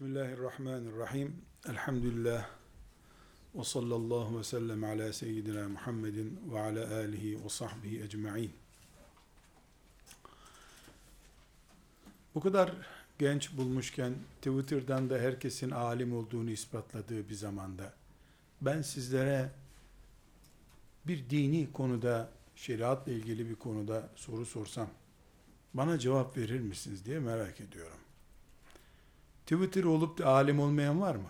Bismillahirrahmanirrahim. Elhamdülillah. Ve sallallahu ve sellem ala seyyidina Muhammedin ve ala alihi ve sahbihi ecma'in. Bu kadar genç bulmuşken Twitter'dan da herkesin alim olduğunu ispatladığı bir zamanda ben sizlere bir dini konuda, şeriatla ilgili bir konuda soru sorsam bana cevap verir misiniz diye merak ediyorum. Twitter olup da alim olmayan var mı?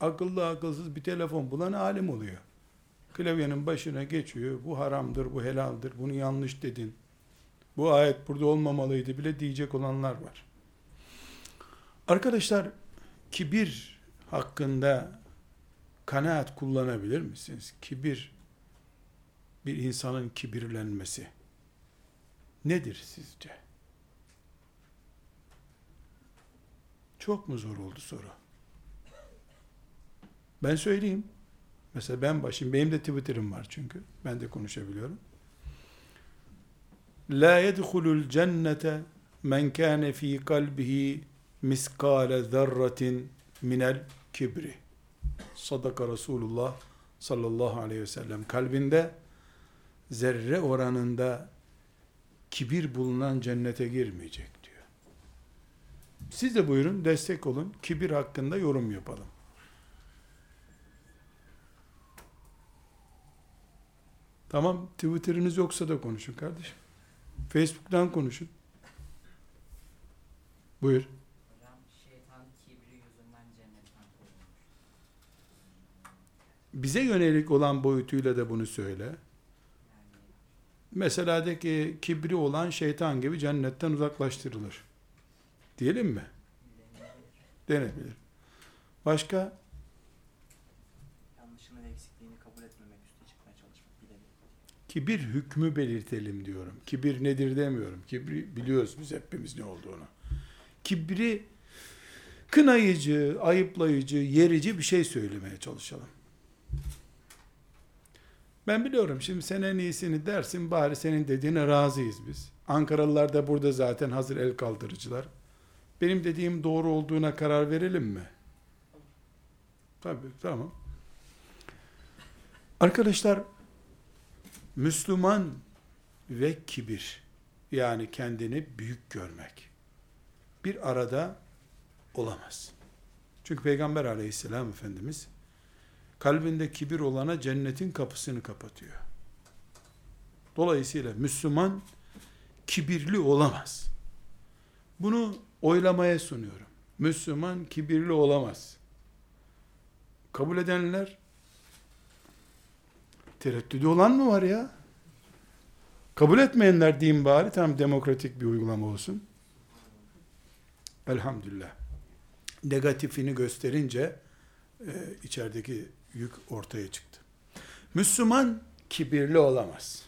Akıllı akılsız bir telefon bulan alim oluyor. Klavyenin başına geçiyor. Bu haramdır, bu helaldir, bunu yanlış dedin. Bu ayet burada olmamalıydı bile diyecek olanlar var. Arkadaşlar, kibir hakkında kanaat kullanabilir misiniz? Kibir, bir insanın kibirlenmesi nedir sizce? Çok mu zor oldu soru? Ben söyleyeyim. Mesela ben başım, benim de Twitter'ım var çünkü. Ben de konuşabiliyorum. La yedhulul cennete men kâne fî kalbihi miskâle zerratin minel kibri. Sadaka Resulullah sallallahu aleyhi ve sellem. Kalbinde zerre oranında kibir bulunan cennete girmeyecek. Siz de buyurun, destek olun. Kibir hakkında yorum yapalım. Tamam, Twitter'ınız yoksa da konuşun kardeşim. Facebook'tan konuşun. Buyur. Bize yönelik olan boyutuyla da bunu söyle. Mesela de ki kibri olan şeytan gibi cennetten uzaklaştırılır. Diyelim mi? Denebilir. Başka? yanlışını ve eksikliğini kabul etmemek, üste çıkmaya çalışmak, bilelim. Kibir hükmü belirtelim diyorum. Kibir nedir demiyorum. Kibri biliyoruz biz hepimiz ne olduğunu. Kibri kınayıcı, ayıplayıcı, yerici bir şey söylemeye çalışalım. Ben biliyorum şimdi sen en iyisini dersin bari senin dediğine razıyız biz. Ankaralılar da burada zaten hazır el kaldırıcılar. Benim dediğim doğru olduğuna karar verelim mi? Tabii tamam. Arkadaşlar Müslüman ve kibir yani kendini büyük görmek bir arada olamaz. Çünkü Peygamber aleyhisselam Efendimiz kalbinde kibir olana cennetin kapısını kapatıyor. Dolayısıyla Müslüman kibirli olamaz. Bunu oylamaya sunuyorum. Müslüman kibirli olamaz. Kabul edenler tereddüdü olan mı var ya? Kabul etmeyenler diyeyim bari tam demokratik bir uygulama olsun. Elhamdülillah. Negatifini gösterince e, içerideki yük ortaya çıktı. Müslüman kibirli olamaz.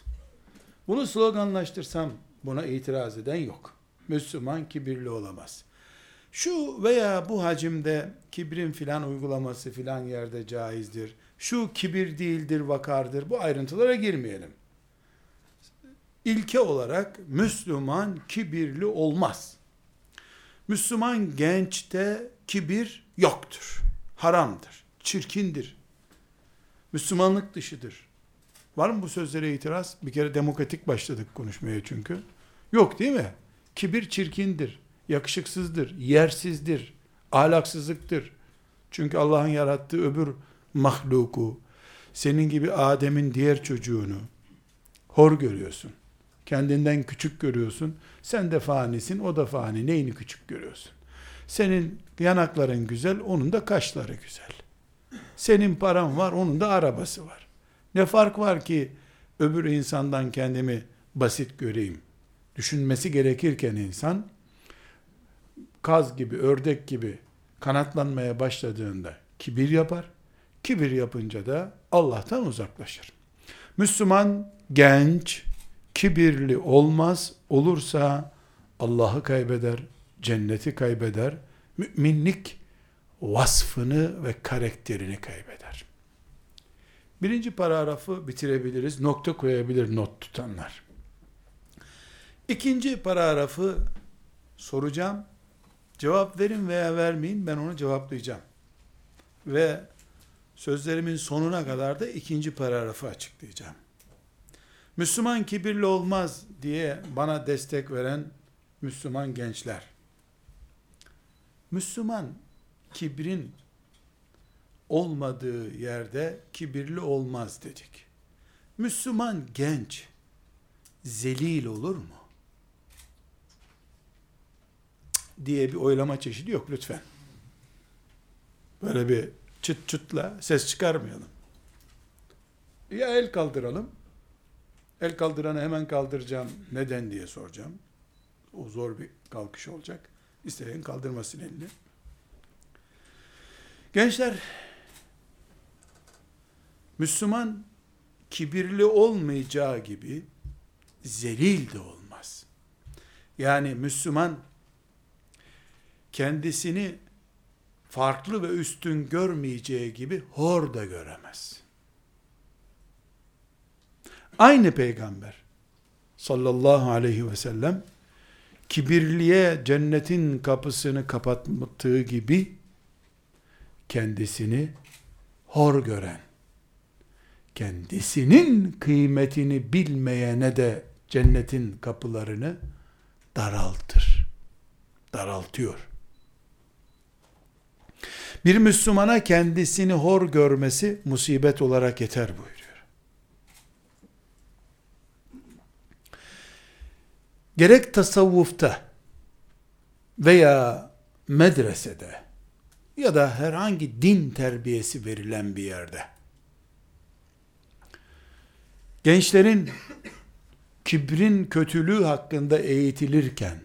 Bunu sloganlaştırsam buna itiraz eden yok. Müslüman kibirli olamaz. Şu veya bu hacimde kibrin filan uygulaması filan yerde caizdir. Şu kibir değildir, vakardır. Bu ayrıntılara girmeyelim. İlke olarak Müslüman kibirli olmaz. Müslüman gençte kibir yoktur. Haramdır, çirkindir. Müslümanlık dışıdır. Var mı bu sözlere itiraz? Bir kere demokratik başladık konuşmaya çünkü. Yok değil mi? Kibir çirkindir, yakışıksızdır, yersizdir, ahlaksızlıktır. Çünkü Allah'ın yarattığı öbür mahluku, senin gibi Adem'in diğer çocuğunu hor görüyorsun. Kendinden küçük görüyorsun. Sen de fanisin, o da fani. Neyini küçük görüyorsun? Senin yanakların güzel, onun da kaşları güzel. Senin paran var, onun da arabası var. Ne fark var ki öbür insandan kendimi basit göreyim? Düşünmesi gerekirken insan kaz gibi, ördek gibi kanatlanmaya başladığında kibir yapar. Kibir yapınca da Allah'tan uzaklaşır. Müslüman genç, kibirli olmaz. Olursa Allah'ı kaybeder, cenneti kaybeder. Müminlik vasfını ve karakterini kaybeder. Birinci paragrafı bitirebiliriz. Nokta koyabilir not tutanlar. İkinci paragrafı soracağım. Cevap verin veya vermeyin ben onu cevaplayacağım. Ve sözlerimin sonuna kadar da ikinci paragrafı açıklayacağım. Müslüman kibirli olmaz diye bana destek veren Müslüman gençler. Müslüman kibrin olmadığı yerde kibirli olmaz dedik. Müslüman genç zelil olur mu? Diye bir oylama çeşidi yok lütfen. Böyle bir çıt çıtla ses çıkarmayalım. Ya el kaldıralım. El kaldıranı hemen kaldıracağım. Neden diye soracağım. O zor bir kalkış olacak. İsteyen kaldırmasın elini. Gençler, Müslüman kibirli olmayacağı gibi zelil de olmaz. Yani Müslüman kendisini farklı ve üstün görmeyeceği gibi hor da göremez. Aynı peygamber sallallahu aleyhi ve sellem kibirliye cennetin kapısını kapattığı gibi kendisini hor gören, kendisinin kıymetini bilmeyene de cennetin kapılarını daraltır. Daraltıyor. Bir Müslümana kendisini hor görmesi musibet olarak yeter buyuruyor. Gerek tasavvufta veya medresede ya da herhangi din terbiyesi verilen bir yerde gençlerin kibrin kötülüğü hakkında eğitilirken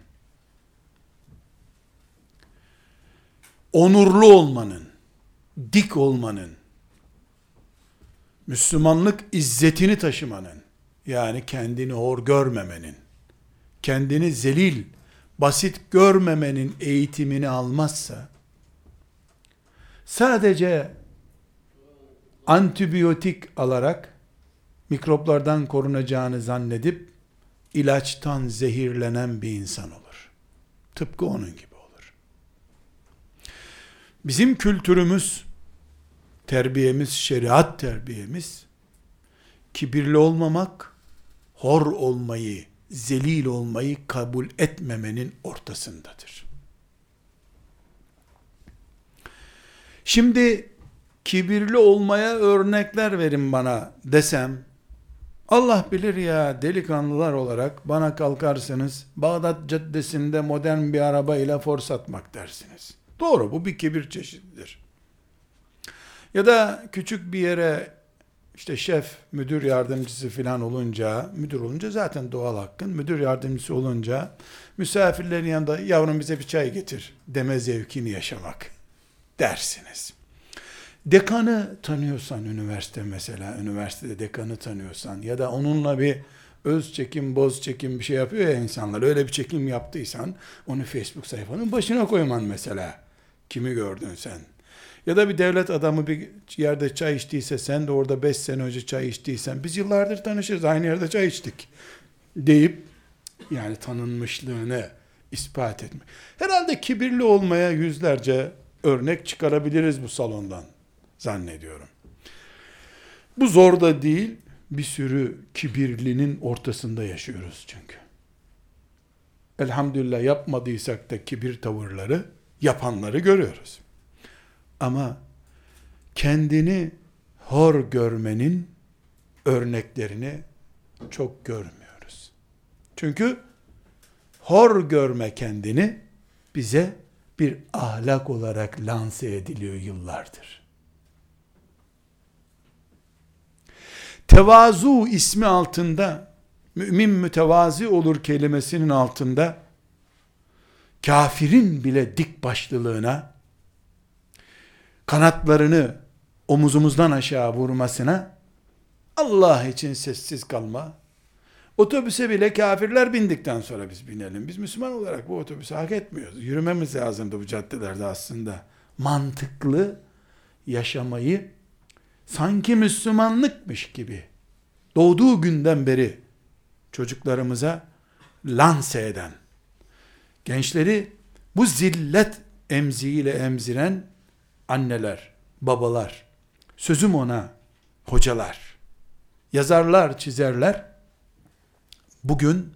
onurlu olmanın, dik olmanın, Müslümanlık izzetini taşımanın, yani kendini hor görmemenin, kendini zelil, basit görmemenin eğitimini almazsa, sadece antibiyotik alarak mikroplardan korunacağını zannedip ilaçtan zehirlenen bir insan olur. Tıpkı onun gibi. Bizim kültürümüz, terbiyemiz, şeriat terbiyemiz, kibirli olmamak, hor olmayı, zelil olmayı kabul etmemenin ortasındadır. Şimdi kibirli olmaya örnekler verin bana desem, Allah bilir ya delikanlılar olarak bana kalkarsınız Bağdat Caddesi'nde modern bir araba ile for satmak dersiniz. Doğru bu bir kibir çeşididir. Ya da küçük bir yere işte şef, müdür yardımcısı filan olunca, müdür olunca zaten doğal hakkın, müdür yardımcısı olunca misafirlerin yanında yavrum bize bir çay getir deme zevkini yaşamak dersiniz. Dekanı tanıyorsan üniversite mesela, üniversitede dekanı tanıyorsan ya da onunla bir öz çekim, boz çekim bir şey yapıyor ya insanlar. Öyle bir çekim yaptıysan onu Facebook sayfanın başına koyman mesela. Kimi gördün sen? Ya da bir devlet adamı bir yerde çay içtiyse sen de orada 5 sene önce çay içtiysen biz yıllardır tanışırız aynı yerde çay içtik deyip yani tanınmışlığını ispat etmek. Herhalde kibirli olmaya yüzlerce örnek çıkarabiliriz bu salondan zannediyorum. Bu zor da değil, bir sürü kibirlinin ortasında yaşıyoruz çünkü. Elhamdülillah yapmadıysak da kibir tavırları yapanları görüyoruz. Ama kendini hor görmenin örneklerini çok görmüyoruz. Çünkü hor görme kendini bize bir ahlak olarak lanse ediliyor yıllardır. Tevazu ismi altında mümin mütevazi olur kelimesinin altında kafirin bile dik başlılığına kanatlarını omuzumuzdan aşağı vurmasına Allah için sessiz kalma. Otobüse bile kafirler bindikten sonra biz binelim. Biz Müslüman olarak bu otobüse hak etmiyoruz. Yürümemiz lazımdı bu caddelerde aslında. Mantıklı yaşamayı sanki Müslümanlıkmış gibi doğduğu günden beri çocuklarımıza lanse eden, gençleri Bu zillet emziğiyle emziren anneler, babalar, sözüm ona hocalar, yazarlar, çizerler, bugün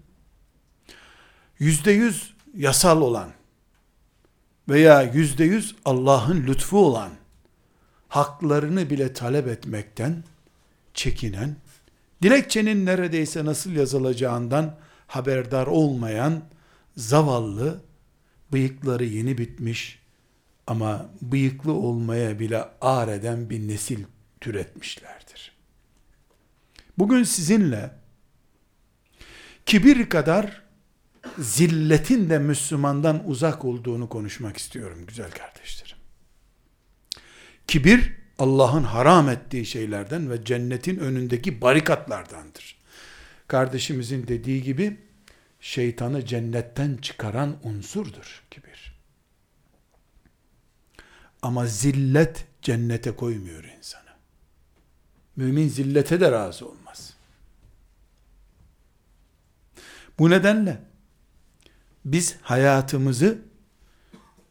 yüzde yüz yasal olan veya yüzde yüz Allah'ın lütfu olan haklarını bile talep etmekten çekinen, dilekçenin neredeyse nasıl yazılacağından haberdar olmayan zavallı, bıyıkları yeni bitmiş ama bıyıklı olmaya bile ağır eden bir nesil türetmişlerdir. Bugün sizinle kibir kadar zilletin de Müslümandan uzak olduğunu konuşmak istiyorum güzel kardeşlerim. Kibir Allah'ın haram ettiği şeylerden ve cennetin önündeki barikatlardandır. Kardeşimizin dediği gibi şeytanı cennetten çıkaran unsurdur kibir. Ama zillet cennete koymuyor insanı. Mümin zillete de razı olmaz. Bu nedenle biz hayatımızı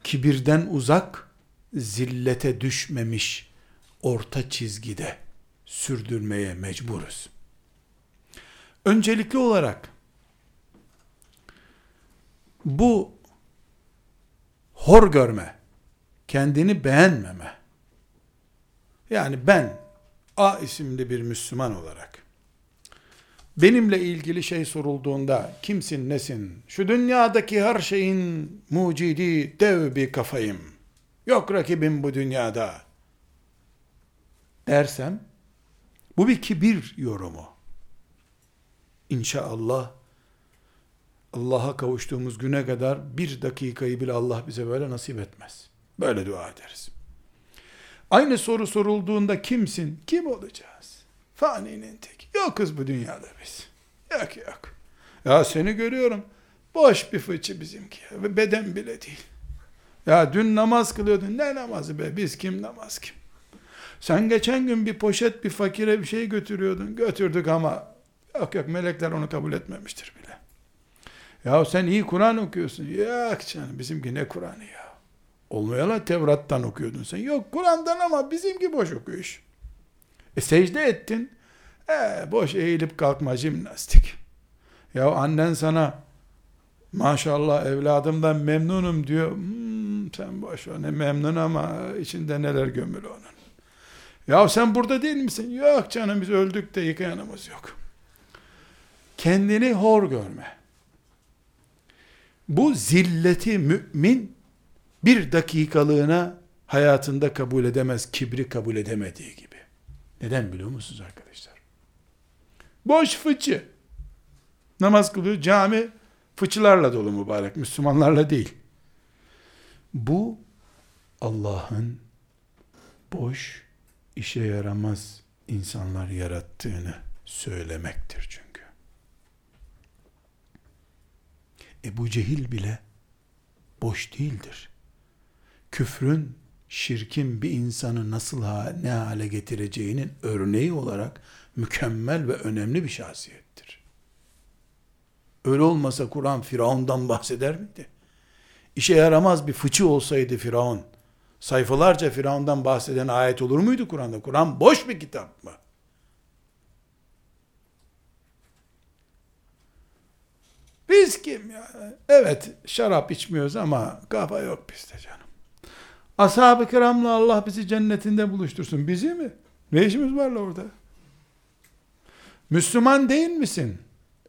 kibirden uzak, zillete düşmemiş orta çizgide sürdürmeye mecburuz. Öncelikli olarak bu hor görme, kendini beğenmeme, yani ben A isimli bir Müslüman olarak benimle ilgili şey sorulduğunda kimsin nesin? Şu dünyadaki her şeyin mucidi dev bir kafayım. Yok rakibim bu dünyada. Dersem bu bir kibir yorumu. İnşallah Allah'a kavuştuğumuz güne kadar bir dakikayı bile Allah bize böyle nasip etmez. Böyle dua ederiz. Aynı soru sorulduğunda kimsin? Kim olacağız? Faninin tek. Yokuz bu dünyada biz. Yok yok. Ya seni görüyorum. Boş bir fıçı bizimki. Beden bile değil. Ya dün namaz kılıyordun. Ne namazı be? Biz kim namaz kim? Sen geçen gün bir poşet bir fakire bir şey götürüyordun. Götürdük ama yok yok melekler onu kabul etmemiştir bile. Ya sen iyi Kur'an okuyorsun. Yok canım bizimki ne Kur'an'ı ya. Olmayala Tevrat'tan okuyordun sen. Yok Kur'an'dan ama bizimki boş okuyor. E secde ettin. E boş eğilip kalkma jimnastik. Ya annen sana maşallah evladımdan memnunum diyor. Hmm, sen boş ver ne memnun ama içinde neler gömülü onun. Ya sen burada değil misin? Yok canım biz öldük de yıkayanımız yok. Kendini hor görme. Bu zilleti mümin bir dakikalığına hayatında kabul edemez, kibri kabul edemediği gibi. Neden biliyor musunuz arkadaşlar? Boş fıçı. Namaz kılıyor, cami fıçılarla dolu mübarek, Müslümanlarla değil. Bu Allah'ın boş, işe yaramaz insanlar yarattığını söylemektir çünkü. Ebu Cehil bile boş değildir. Küfrün, şirkin bir insanı nasıl ha, ne hale getireceğinin örneği olarak mükemmel ve önemli bir şahsiyettir. Öyle olmasa Kur'an Firavun'dan bahseder miydi? İşe yaramaz bir fıçı olsaydı Firavun, sayfalarca Firavun'dan bahseden ayet olur muydu Kur'an'da? Kur'an boş bir kitap mı? Biz kim ya? Evet şarap içmiyoruz ama kafa yok bizde canım. Ashab-ı kiramla Allah bizi cennetinde buluştursun. Bizi mi? Ne işimiz var orada? Müslüman değil misin?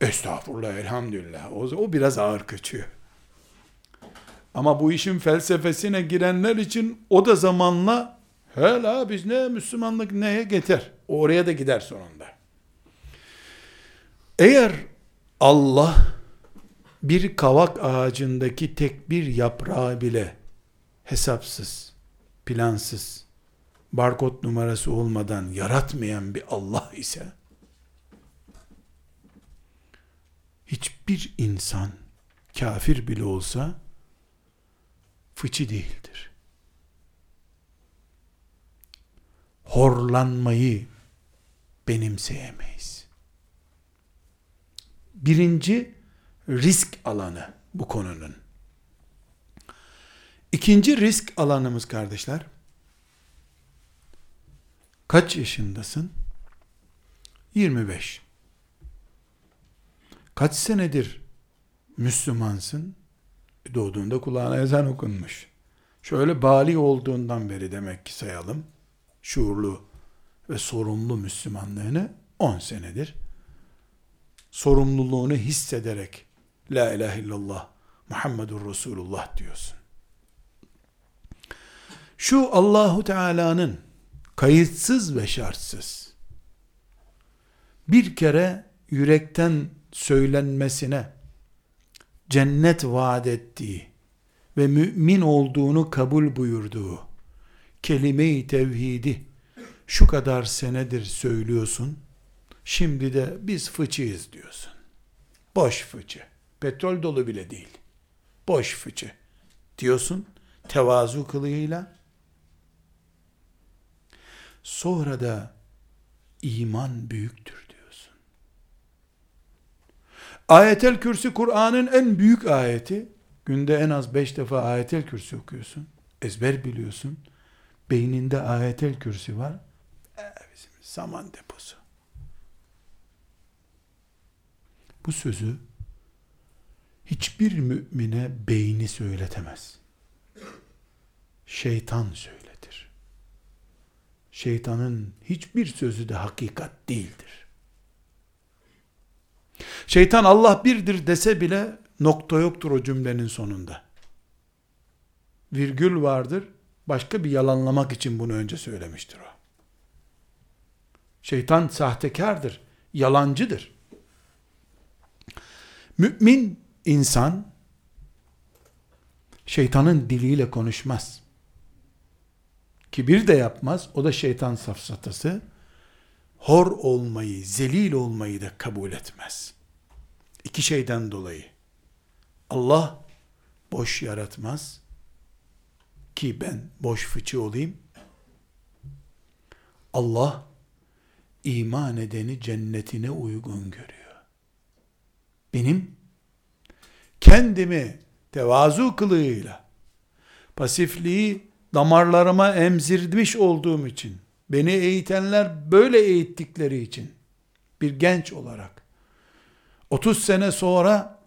Estağfurullah elhamdülillah. O, o biraz ağır kaçıyor. Ama bu işin felsefesine girenler için o da zamanla hela biz ne Müslümanlık neye getir. Oraya da gider sonunda. Eğer Allah bir kavak ağacındaki tek bir yaprağı bile hesapsız, plansız, barkod numarası olmadan yaratmayan bir Allah ise hiçbir insan kafir bile olsa fıçı değildir. Horlanmayı benimseyemeyiz. Birinci risk alanı bu konunun. İkinci risk alanımız kardeşler. Kaç yaşındasın? 25. Kaç senedir Müslümansın? Doğduğunda kulağına ezan okunmuş. Şöyle bali olduğundan beri demek ki sayalım. Şuurlu ve sorumlu Müslümanlığını 10 senedir. Sorumluluğunu hissederek La ilahe illallah Muhammedur Resulullah diyorsun. Şu Allahu Teala'nın kayıtsız ve şartsız bir kere yürekten söylenmesine cennet vaat ettiği ve mümin olduğunu kabul buyurduğu kelime-i tevhidi şu kadar senedir söylüyorsun. Şimdi de biz fıçıyız diyorsun. Boş fıçı. Petrol dolu bile değil. Boş fıçı diyorsun. Tevazu kılığıyla. Sonra da iman büyüktür diyorsun. Ayetel Kürsi Kur'an'ın en büyük ayeti. Günde en az beş defa Ayetel Kürsi okuyorsun. Ezber biliyorsun. Beyninde Ayetel Kürsi var. Ee, bizim zaman deposu. Bu sözü hiçbir mümine beyni söyletemez. Şeytan söyletir. Şeytanın hiçbir sözü de hakikat değildir. Şeytan Allah birdir dese bile nokta yoktur o cümlenin sonunda. Virgül vardır. Başka bir yalanlamak için bunu önce söylemiştir o. Şeytan sahtekardır, yalancıdır. Mümin insan şeytanın diliyle konuşmaz. Kibir de yapmaz. O da şeytan safsatası. Hor olmayı, zelil olmayı da kabul etmez. İki şeyden dolayı. Allah boş yaratmaz. Ki ben boş fıçı olayım. Allah iman edeni cennetine uygun görüyor. Benim kendimi tevazu kılığıyla pasifliği damarlarıma emzirmiş olduğum için beni eğitenler böyle eğittikleri için bir genç olarak 30 sene sonra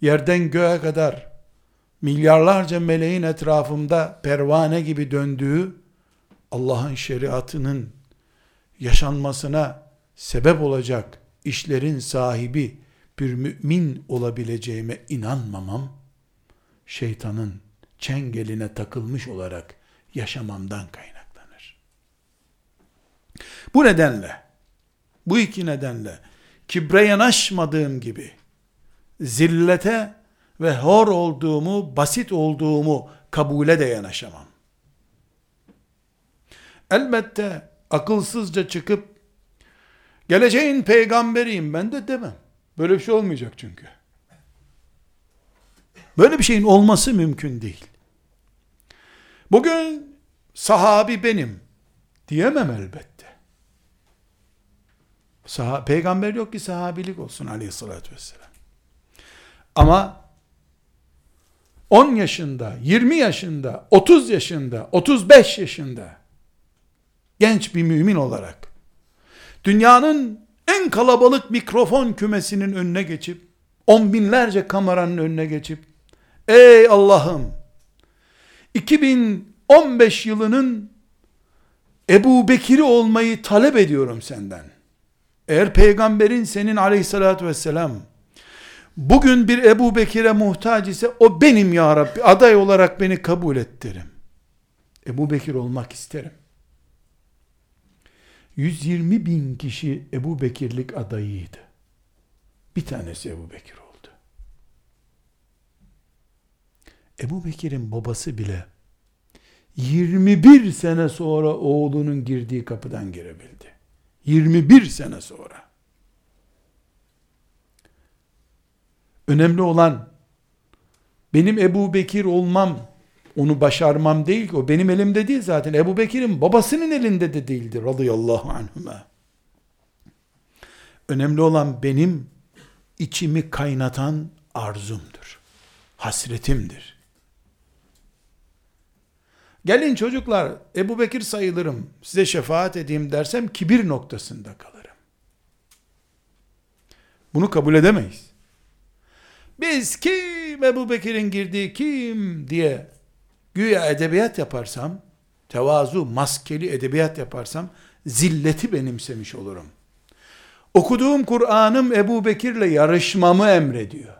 yerden göğe kadar milyarlarca meleğin etrafımda pervane gibi döndüğü Allah'ın şeriatının yaşanmasına sebep olacak işlerin sahibi bir mümin olabileceğime inanmamam, şeytanın çengeline takılmış olarak yaşamamdan kaynaklanır. Bu nedenle, bu iki nedenle, kibre yanaşmadığım gibi, zillete ve hor olduğumu, basit olduğumu kabule de yanaşamam. Elbette akılsızca çıkıp, geleceğin peygamberiyim ben de demem. Böyle bir şey olmayacak çünkü. Böyle bir şeyin olması mümkün değil. Bugün sahabi benim diyemem elbette. Sah Peygamber yok ki sahabilik olsun aleyhissalatü vesselam. Ama 10 yaşında, 20 yaşında, 30 yaşında, 35 yaşında genç bir mümin olarak dünyanın en kalabalık mikrofon kümesinin önüne geçip, on binlerce kameranın önüne geçip, ey Allah'ım, 2015 yılının Ebu Bekir'i olmayı talep ediyorum senden. Eğer peygamberin senin aleyhissalatü vesselam, bugün bir Ebu Bekir'e muhtaç ise, o benim ya Rabbi, aday olarak beni kabul et derim. Ebu Bekir olmak isterim. 120 bin kişi Ebu Bekirlik adayıydı. Bir tanesi Ebu Bekir oldu. Ebu Bekir'in babası bile 21 sene sonra oğlunun girdiği kapıdan girebildi. 21 sene sonra. Önemli olan benim Ebu Bekir olmam onu başarmam değil ki. O benim elimde değil zaten. Ebu Bekir'in babasının elinde de değildi. Radıyallahu anhüme. Önemli olan benim içimi kaynatan arzumdur. Hasretimdir. Gelin çocuklar Ebu Bekir sayılırım size şefaat edeyim dersem kibir noktasında kalırım. Bunu kabul edemeyiz. Biz kim Ebu Bekir'in girdiği kim diye güya edebiyat yaparsam, tevazu, maskeli edebiyat yaparsam, zilleti benimsemiş olurum. Okuduğum Kur'an'ım Ebu Bekir'le yarışmamı emrediyor.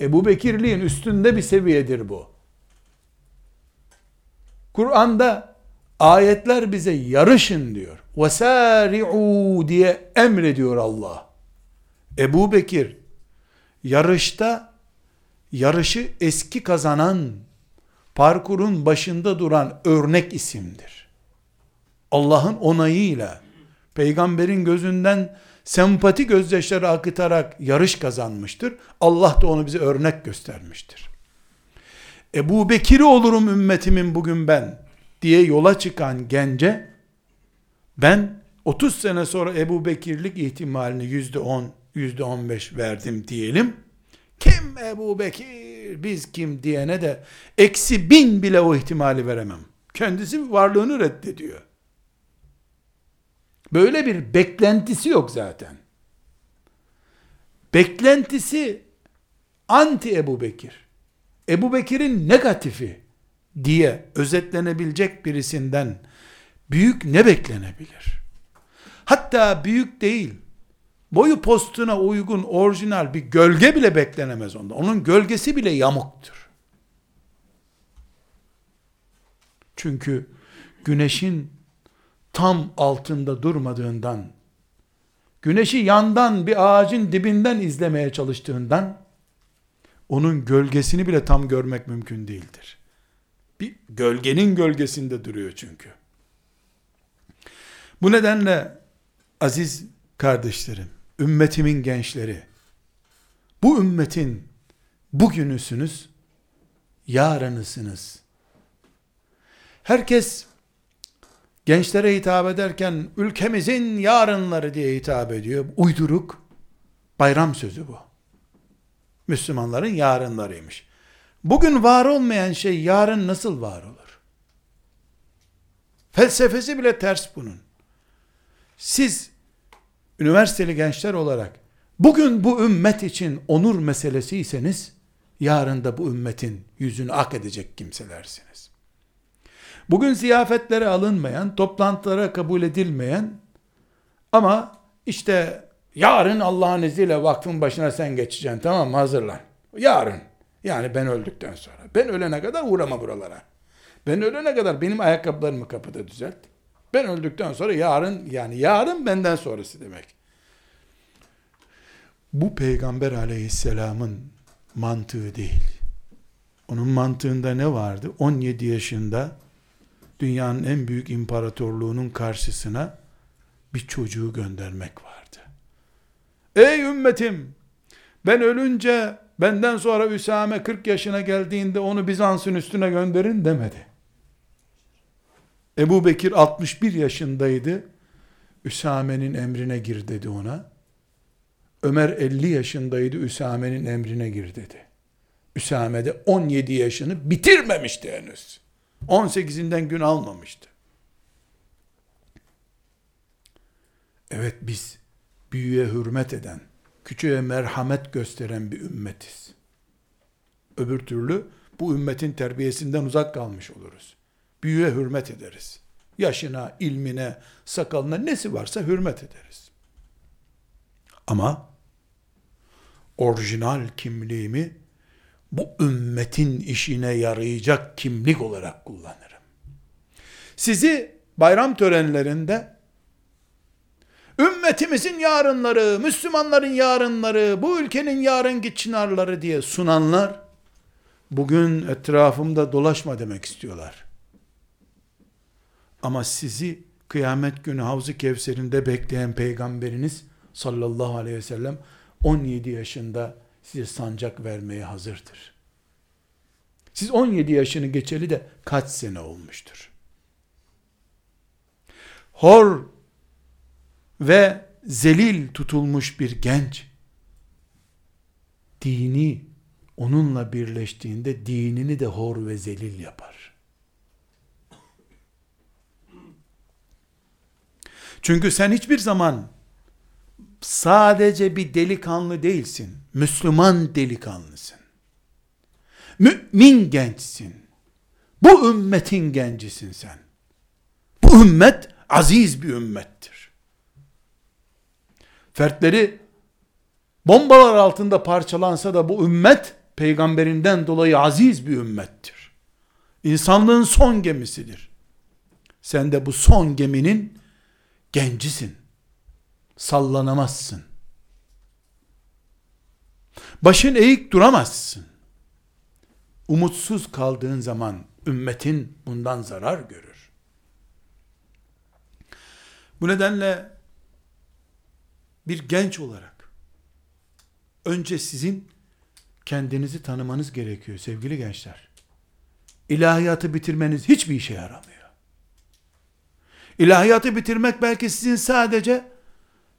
Ebu Bekirliğin üstünde bir seviyedir bu. Kur'an'da ayetler bize yarışın diyor. وَسَارِعُوا diye emrediyor Allah. Ebu Bekir yarışta yarışı eski kazanan parkurun başında duran örnek isimdir. Allah'ın onayıyla peygamberin gözünden sempati gözyaşları akıtarak yarış kazanmıştır. Allah da onu bize örnek göstermiştir. Ebu Bekir'i olurum ümmetimin bugün ben diye yola çıkan gence ben 30 sene sonra Ebu Bekirlik ihtimalini yüzde 10, yüzde 15 verdim diyelim. Kim Ebu Bekir, biz kim diyene de eksi bin bile o ihtimali veremem. Kendisi varlığını reddediyor. Böyle bir beklentisi yok zaten. Beklentisi anti Ebu Bekir. Ebu Bekir'in negatifi diye özetlenebilecek birisinden büyük ne beklenebilir? Hatta büyük değil, boyu postuna uygun orijinal bir gölge bile beklenemez onda. Onun gölgesi bile yamuktur. Çünkü güneşin tam altında durmadığından, güneşi yandan bir ağacın dibinden izlemeye çalıştığından, onun gölgesini bile tam görmek mümkün değildir. Bir gölgenin gölgesinde duruyor çünkü. Bu nedenle aziz kardeşlerim, ümmetimin gençleri, bu ümmetin bugünüsünüz, yarınısınız. Herkes gençlere hitap ederken ülkemizin yarınları diye hitap ediyor. Uyduruk bayram sözü bu. Müslümanların yarınlarıymış. Bugün var olmayan şey yarın nasıl var olur? Felsefesi bile ters bunun. Siz üniversiteli gençler olarak bugün bu ümmet için onur meselesiyseniz yarın da bu ümmetin yüzünü ak edecek kimselersiniz. Bugün ziyafetlere alınmayan, toplantılara kabul edilmeyen ama işte yarın Allah'ın izniyle vakfın başına sen geçeceksin tamam mı hazırlan. Yarın yani ben öldükten sonra. Ben ölene kadar uğrama buralara. Ben ölene kadar benim ayakkabılarımı kapıda düzelt. Ben öldükten sonra yarın yani yarın benden sonrası demek. Bu peygamber aleyhisselamın mantığı değil. Onun mantığında ne vardı? 17 yaşında dünyanın en büyük imparatorluğunun karşısına bir çocuğu göndermek vardı. Ey ümmetim! Ben ölünce benden sonra Üsame 40 yaşına geldiğinde onu Bizans'ın üstüne gönderin demedi. Ebu Bekir 61 yaşındaydı. Üsame'nin emrine gir dedi ona. Ömer 50 yaşındaydı. Üsame'nin emrine gir dedi. Üsame de 17 yaşını bitirmemişti henüz. 18'inden gün almamıştı. Evet biz büyüye hürmet eden, küçüğe merhamet gösteren bir ümmetiz. Öbür türlü bu ümmetin terbiyesinden uzak kalmış oluruz. Büyüye hürmet ederiz. Yaşına, ilmine, sakalına nesi varsa hürmet ederiz. Ama orijinal kimliğimi bu ümmetin işine yarayacak kimlik olarak kullanırım. Sizi bayram törenlerinde ümmetimizin yarınları, Müslümanların yarınları, bu ülkenin yarınki çınarları diye sunanlar bugün etrafımda dolaşma demek istiyorlar. Ama sizi kıyamet günü Havz-ı Kevser'inde bekleyen peygamberiniz sallallahu aleyhi ve sellem 17 yaşında size sancak vermeye hazırdır. Siz 17 yaşını geçeli de kaç sene olmuştur? Hor ve zelil tutulmuş bir genç dini onunla birleştiğinde dinini de hor ve zelil yapar. Çünkü sen hiçbir zaman sadece bir delikanlı değilsin. Müslüman delikanlısın. Mümin gençsin. Bu ümmetin gencisin sen. Bu ümmet aziz bir ümmettir. Fertleri bombalar altında parçalansa da bu ümmet peygamberinden dolayı aziz bir ümmettir. İnsanlığın son gemisidir. Sen de bu son geminin gencisin. Sallanamazsın. Başın eğik duramazsın. Umutsuz kaldığın zaman ümmetin bundan zarar görür. Bu nedenle bir genç olarak önce sizin kendinizi tanımanız gerekiyor sevgili gençler. İlahiyatı bitirmeniz hiçbir işe yaramıyor. İlahiyatı bitirmek belki sizin sadece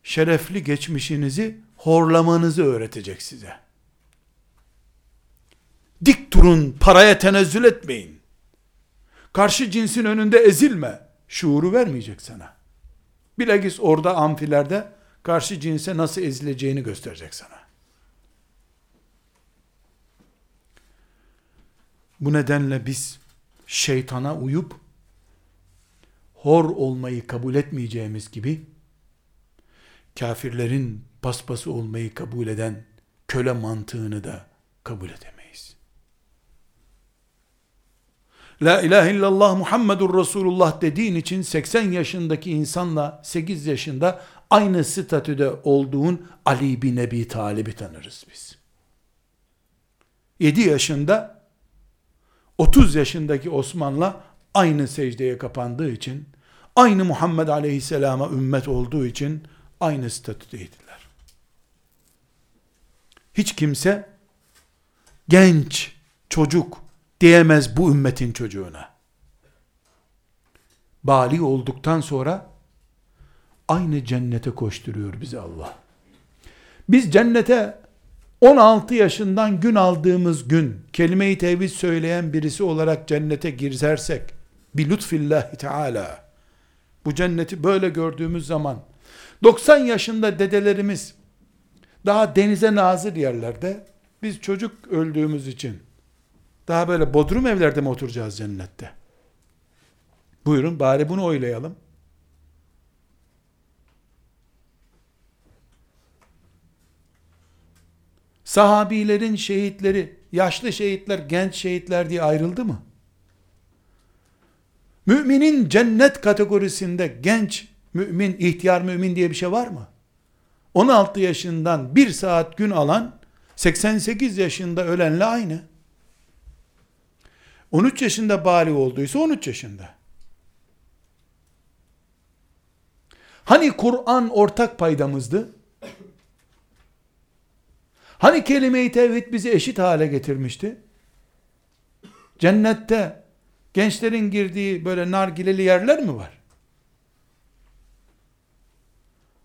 şerefli geçmişinizi horlamanızı öğretecek size. Dik durun, paraya tenezzül etmeyin. Karşı cinsin önünde ezilme. Şuuru vermeyecek sana. Bilakis orada amfilerde karşı cinse nasıl ezileceğini gösterecek sana. Bu nedenle biz şeytana uyup hor olmayı kabul etmeyeceğimiz gibi kafirlerin paspası olmayı kabul eden köle mantığını da kabul edemeyiz. La ilahe illallah Muhammedur Resulullah dediğin için 80 yaşındaki insanla 8 yaşında aynı statüde olduğun Ali bin Ebi Talib'i tanırız biz. 7 yaşında 30 yaşındaki Osman'la aynı secdeye kapandığı için aynı Muhammed Aleyhisselam'a ümmet olduğu için aynı statüdeydiler. Hiç kimse genç, çocuk diyemez bu ümmetin çocuğuna. Bali olduktan sonra aynı cennete koşturuyor bizi Allah. Biz cennete 16 yaşından gün aldığımız gün kelime-i tevhid söyleyen birisi olarak cennete girersek bir lütfillahi teala bu cenneti böyle gördüğümüz zaman 90 yaşında dedelerimiz daha denize nazır yerlerde biz çocuk öldüğümüz için daha böyle bodrum evlerde mi oturacağız cennette? Buyurun bari bunu oylayalım. Sahabilerin şehitleri, yaşlı şehitler, genç şehitler diye ayrıldı mı? Müminin cennet kategorisinde genç mümin, ihtiyar mümin diye bir şey var mı? 16 yaşından bir saat gün alan 88 yaşında ölenle aynı. 13 yaşında bali olduysa 13 yaşında. Hani Kur'an ortak paydamızdı? Hani kelime-i tevhid bizi eşit hale getirmişti? Cennette gençlerin girdiği böyle nargileli yerler mi var?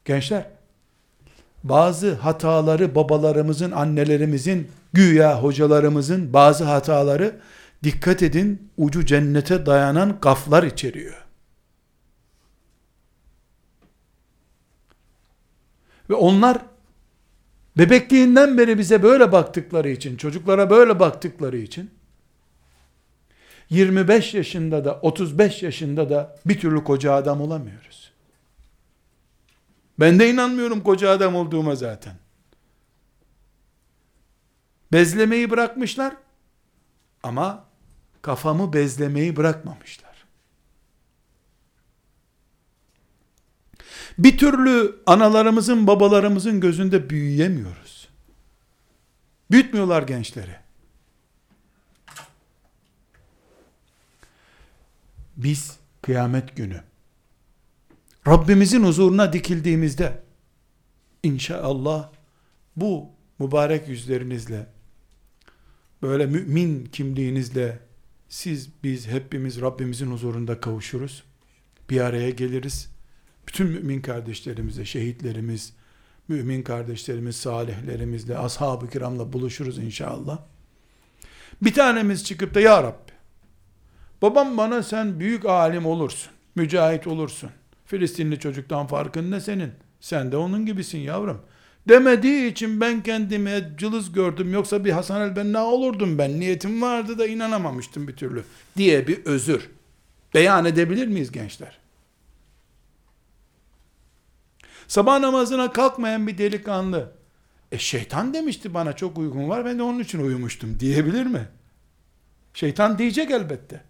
Gençler, bazı hataları babalarımızın, annelerimizin, güya hocalarımızın bazı hataları dikkat edin ucu cennete dayanan kaflar içeriyor. Ve onlar bebekliğinden beri bize böyle baktıkları için, çocuklara böyle baktıkları için 25 yaşında da 35 yaşında da bir türlü koca adam olamıyoruz. Ben de inanmıyorum koca adam olduğuma zaten. Bezlemeyi bırakmışlar ama kafamı bezlemeyi bırakmamışlar. Bir türlü analarımızın, babalarımızın gözünde büyüyemiyoruz. Büyütmüyorlar gençleri. Biz kıyamet günü Rabbimizin huzuruna dikildiğimizde inşallah bu mübarek yüzlerinizle böyle mümin kimliğinizle siz biz hepimiz Rabbimizin huzurunda kavuşuruz. Bir araya geliriz. Bütün mümin kardeşlerimize, şehitlerimiz, mümin kardeşlerimiz, salihlerimizle, ashab-ı kiramla buluşuruz inşallah. Bir tanemiz çıkıp da ya Rabbi, babam bana sen büyük alim olursun, mücahit olursun, Filistinli çocuktan farkın ne senin? Sen de onun gibisin yavrum. Demediği için ben kendimi cılız gördüm. Yoksa bir Hasan el Benna olurdum ben. Niyetim vardı da inanamamıştım bir türlü. Diye bir özür. Beyan edebilir miyiz gençler? Sabah namazına kalkmayan bir delikanlı. E şeytan demişti bana çok uygun var. Ben de onun için uyumuştum diyebilir mi? Şeytan diyecek elbette.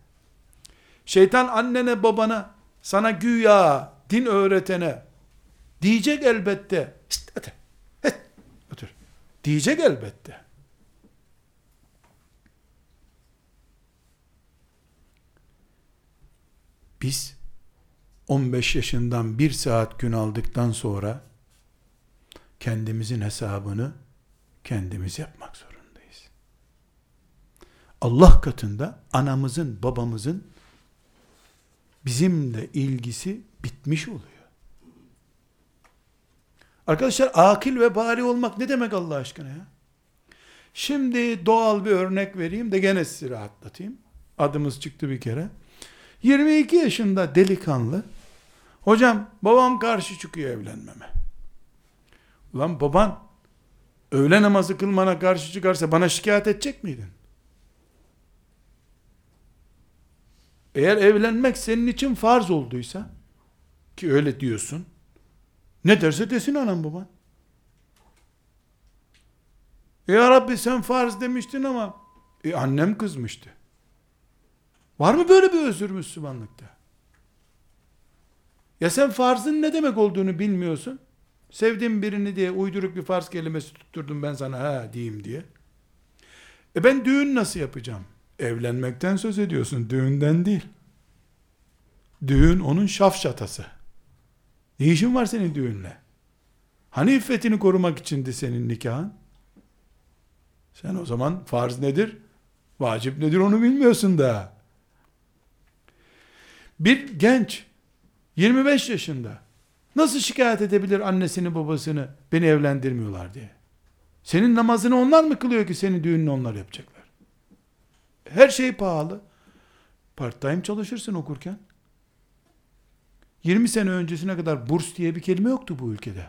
Şeytan annene babana sana güya din öğretene diyecek elbette. İşte otur. Het, otur. Diyecek elbette. Biz 15 yaşından bir saat gün aldıktan sonra kendimizin hesabını kendimiz yapmak zorundayız. Allah katında anamızın, babamızın bizimle ilgisi bitmiş oluyor. Arkadaşlar akil ve bari olmak ne demek Allah aşkına ya? Şimdi doğal bir örnek vereyim de gene sizi rahatlatayım. Adımız çıktı bir kere. 22 yaşında delikanlı. Hocam babam karşı çıkıyor evlenmeme. Ulan baban öğle namazı kılmana karşı çıkarsa bana şikayet edecek miydin? Eğer evlenmek senin için farz olduysa ki öyle diyorsun ne derse desin anam baban. Ya Rabbi sen farz demiştin ama e, annem kızmıştı. Var mı böyle bir özür Müslümanlıkta? Ya sen farzın ne demek olduğunu bilmiyorsun. Sevdiğim birini diye uyduruk bir farz kelimesi tutturdum ben sana ha diyeyim diye. E ben düğün nasıl yapacağım? Evlenmekten söz ediyorsun, düğünden değil. Düğün onun şafşatası. Ne işin var senin düğünle? Hani iffetini korumak içindi senin nikahın? Sen o zaman farz nedir? Vacip nedir onu bilmiyorsun da. Bir genç 25 yaşında nasıl şikayet edebilir annesini babasını beni evlendirmiyorlar diye? Senin namazını onlar mı kılıyor ki senin düğününü onlar yapacaklar? Her şey pahalı. Part time çalışırsın okurken. 20 sene öncesine kadar burs diye bir kelime yoktu bu ülkede.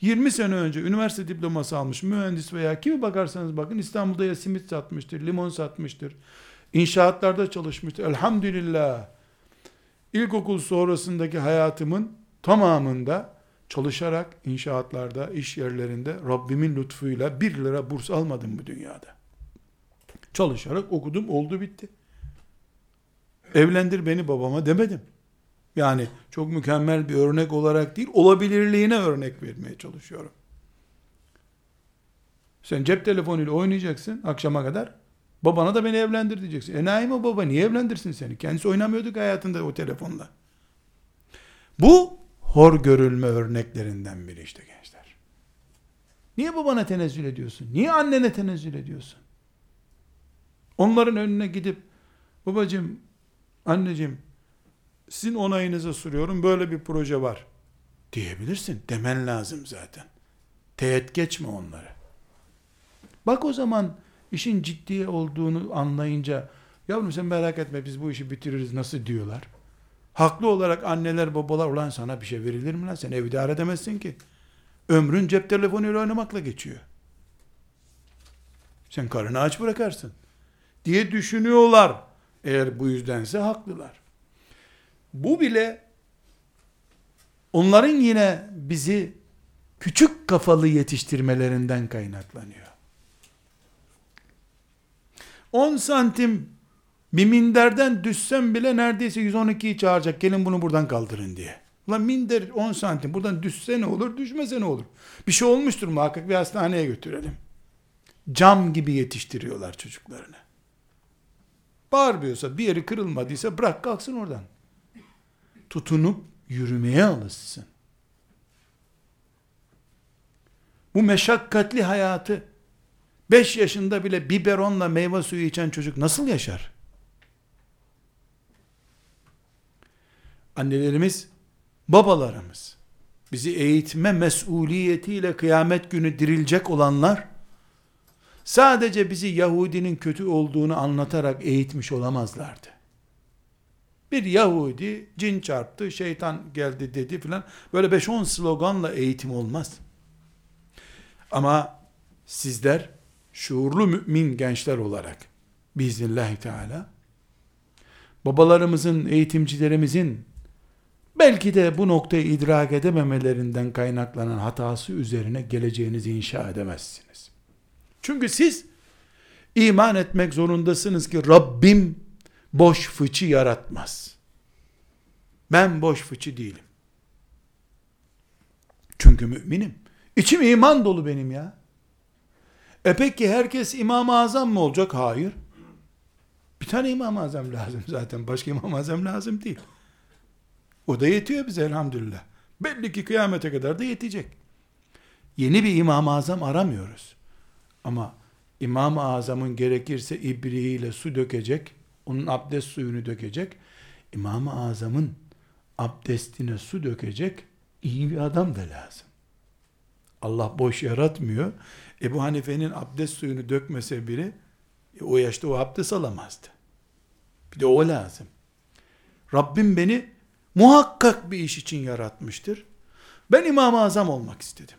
20 sene önce üniversite diploması almış mühendis veya kimi bakarsanız bakın İstanbul'da ya simit satmıştır, limon satmıştır. İnşaatlarda çalışmıştır. Elhamdülillah. İlkokul sonrasındaki hayatımın tamamında çalışarak inşaatlarda, iş yerlerinde Rabbimin lütfuyla bir lira burs almadım bu dünyada. Çalışarak okudum, oldu bitti. Evlendir beni babama demedim. Yani çok mükemmel bir örnek olarak değil, olabilirliğine örnek vermeye çalışıyorum. Sen cep telefonuyla oynayacaksın akşama kadar. Babana da beni evlendir diyeceksin. Enayi mi baba niye evlendirsin seni? Kendisi oynamıyorduk hayatında o telefonla. Bu hor görülme örneklerinden biri işte gençler. Niye babana tenezzül ediyorsun? Niye annene tenezzül ediyorsun? Onların önüne gidip babacığım, anneciğim sizin onayınıza soruyorum böyle bir proje var diyebilirsin. Demen lazım zaten. Teğet geçme onları. Bak o zaman işin ciddi olduğunu anlayınca yavrum sen merak etme biz bu işi bitiririz nasıl diyorlar. Haklı olarak anneler babalar ulan sana bir şey verilir mi lan sen ev idare edemezsin ki. Ömrün cep telefonuyla oynamakla geçiyor. Sen karını aç bırakarsın. Diye düşünüyorlar. Eğer bu yüzdense haklılar. Bu bile onların yine bizi küçük kafalı yetiştirmelerinden kaynaklanıyor. 10 santim bir minderden düşsem bile neredeyse 112'yi çağıracak. Gelin bunu buradan kaldırın diye. Ulan minder 10 santim. Buradan düşse ne olur, düşmese ne olur? Bir şey olmuştur muhakkak bir hastaneye götürelim. Cam gibi yetiştiriyorlar çocuklarını. Bağırmıyorsa, bir yeri kırılmadıysa bırak kalksın oradan. Tutunup yürümeye alışsın. Bu meşakkatli hayatı 5 yaşında bile biberonla meyve suyu içen çocuk nasıl yaşar? Annelerimiz, babalarımız, bizi eğitme mesuliyetiyle kıyamet günü dirilecek olanlar, sadece bizi Yahudinin kötü olduğunu anlatarak eğitmiş olamazlardı. Bir Yahudi cin çarptı, şeytan geldi dedi filan. Böyle 5-10 sloganla eğitim olmaz. Ama sizler şuurlu mümin gençler olarak biiznillahü teala babalarımızın, eğitimcilerimizin belki de bu noktayı idrak edememelerinden kaynaklanan hatası üzerine geleceğinizi inşa edemezsiniz. Çünkü siz iman etmek zorundasınız ki Rabbim boş fıçı yaratmaz. Ben boş fıçı değilim. Çünkü müminim. İçim iman dolu benim ya. E peki herkes İmam-ı Azam mı olacak? Hayır. Bir tane İmam-ı Azam lazım zaten. Başka İmam-ı Azam lazım değil. O da yetiyor bize elhamdülillah. Belli ki kıyamete kadar da yetecek. Yeni bir İmam-ı Azam aramıyoruz. Ama İmam-ı Azam'ın gerekirse ibriğiyle su dökecek, onun abdest suyunu dökecek, İmam-ı Azam'ın abdestine su dökecek iyi bir adam da lazım. Allah boş yaratmıyor. Ebu Hanife'nin abdest suyunu dökmese biri e, o yaşta o abdest alamazdı. Bir de o lazım. Rabbim beni muhakkak bir iş için yaratmıştır. Ben İmam-ı Azam olmak istedim.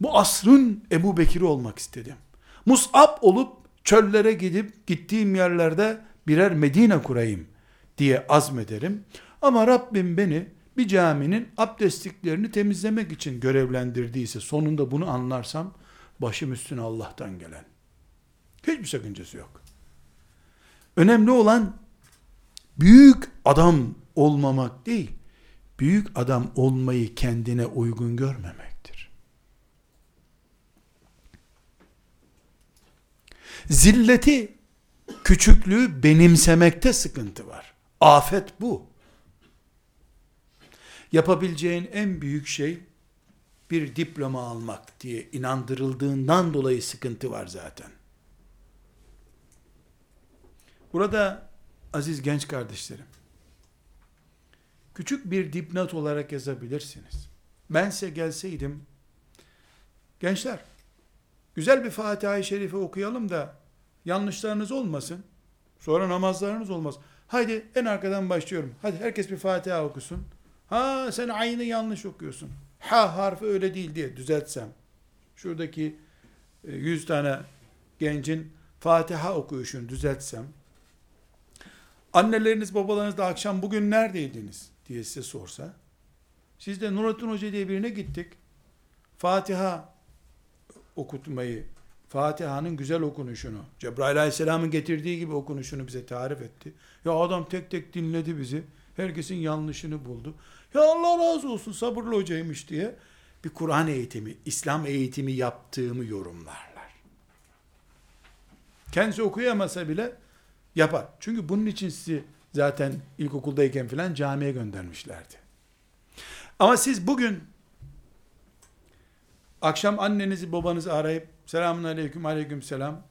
Bu asrın Ebu Bekir'i olmak istedim. Mus'ab olup çöllere gidip gittiğim yerlerde birer Medine kurayım diye azmederim. Ama Rabbim beni bir caminin abdestliklerini temizlemek için görevlendirdiyse sonunda bunu anlarsam başım üstüne Allah'tan gelen. Hiçbir sakıncası yok. Önemli olan büyük adam olmamak değil, büyük adam olmayı kendine uygun görmemektir. Zilleti, küçüklüğü benimsemekte sıkıntı var. Afet bu. Yapabileceğin en büyük şey bir diploma almak diye inandırıldığından dolayı sıkıntı var zaten. Burada aziz genç kardeşlerim, küçük bir dipnot olarak yazabilirsiniz. Ben size gelseydim, gençler, güzel bir Fatiha-i Şerife okuyalım da yanlışlarınız olmasın, sonra namazlarınız olmaz. Haydi en arkadan başlıyorum. Hadi herkes bir Fatiha okusun. Ha sen aynı yanlış okuyorsun. Ha harfi öyle değil diye düzeltsem. Şuradaki 100 e, tane gencin Fatiha okuyuşunu düzeltsem. Anneleriniz babalarınız da akşam bugün neredeydiniz diye size sorsa. Siz de Nurattin Hoca diye birine gittik. Fatiha okutmayı, Fatiha'nın güzel okunuşunu, Cebrail Aleyhisselam'ın getirdiği gibi okunuşunu bize tarif etti. Ya adam tek tek dinledi bizi. Herkesin yanlışını buldu. Ya Allah razı olsun sabırlı hocaymış diye bir Kur'an eğitimi, İslam eğitimi yaptığımı yorumlarlar. Kendisi okuyamasa bile yapar. Çünkü bunun için sizi zaten ilkokuldayken filan camiye göndermişlerdi. Ama siz bugün akşam annenizi babanızı arayıp selamun aleyküm aleyküm selam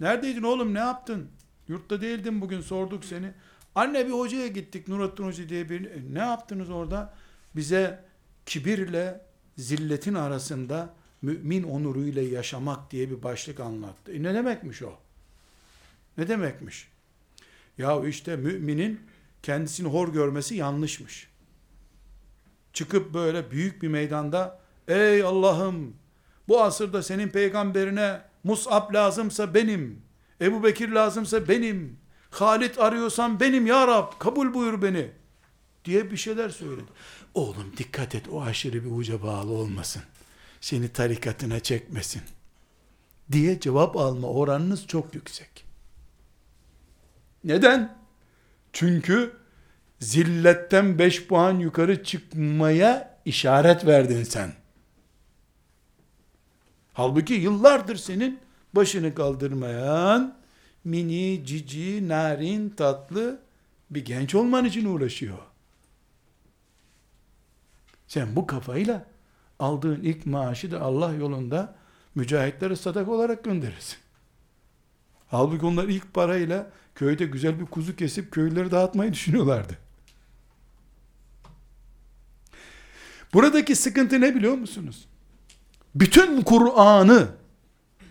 neredeydin oğlum ne yaptın yurtta değildin bugün sorduk seni Anne bir hocaya gittik Nurattin Hoca diye bir e, ne yaptınız orada? Bize kibirle zilletin arasında mümin onuruyla yaşamak diye bir başlık anlattı. E ne demekmiş o? Ne demekmiş? Ya işte müminin kendisini hor görmesi yanlışmış. Çıkıp böyle büyük bir meydanda ey Allah'ım bu asırda senin peygamberine Mus'ab lazımsa benim, Ebu Bekir lazımsa benim, Halit arıyorsan benim ya Rab kabul buyur beni diye bir şeyler söyledi. Oğlum dikkat et o aşırı bir uca bağlı olmasın. Seni tarikatına çekmesin. Diye cevap alma oranınız çok yüksek. Neden? Çünkü zilletten 5 puan yukarı çıkmaya işaret verdin sen. Halbuki yıllardır senin başını kaldırmayan mini, cici, narin, tatlı bir genç olman için uğraşıyor. Sen bu kafayla aldığın ilk maaşı da Allah yolunda mücahitlere sadak olarak gönderirsin. Halbuki onlar ilk parayla köyde güzel bir kuzu kesip köylüleri dağıtmayı düşünüyorlardı. Buradaki sıkıntı ne biliyor musunuz? Bütün Kur'an'ı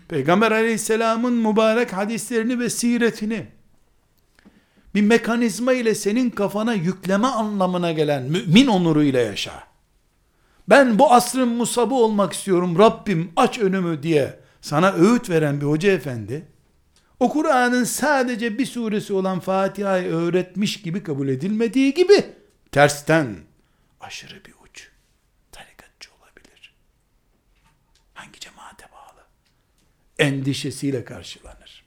Peygamber aleyhisselamın mübarek hadislerini ve siretini bir mekanizma ile senin kafana yükleme anlamına gelen mümin onuruyla yaşa. Ben bu asrın musabı olmak istiyorum Rabbim aç önümü diye sana öğüt veren bir hoca efendi o Kur'an'ın sadece bir suresi olan Fatiha'yı öğretmiş gibi kabul edilmediği gibi tersten aşırı bir Endişesiyle karşılanır.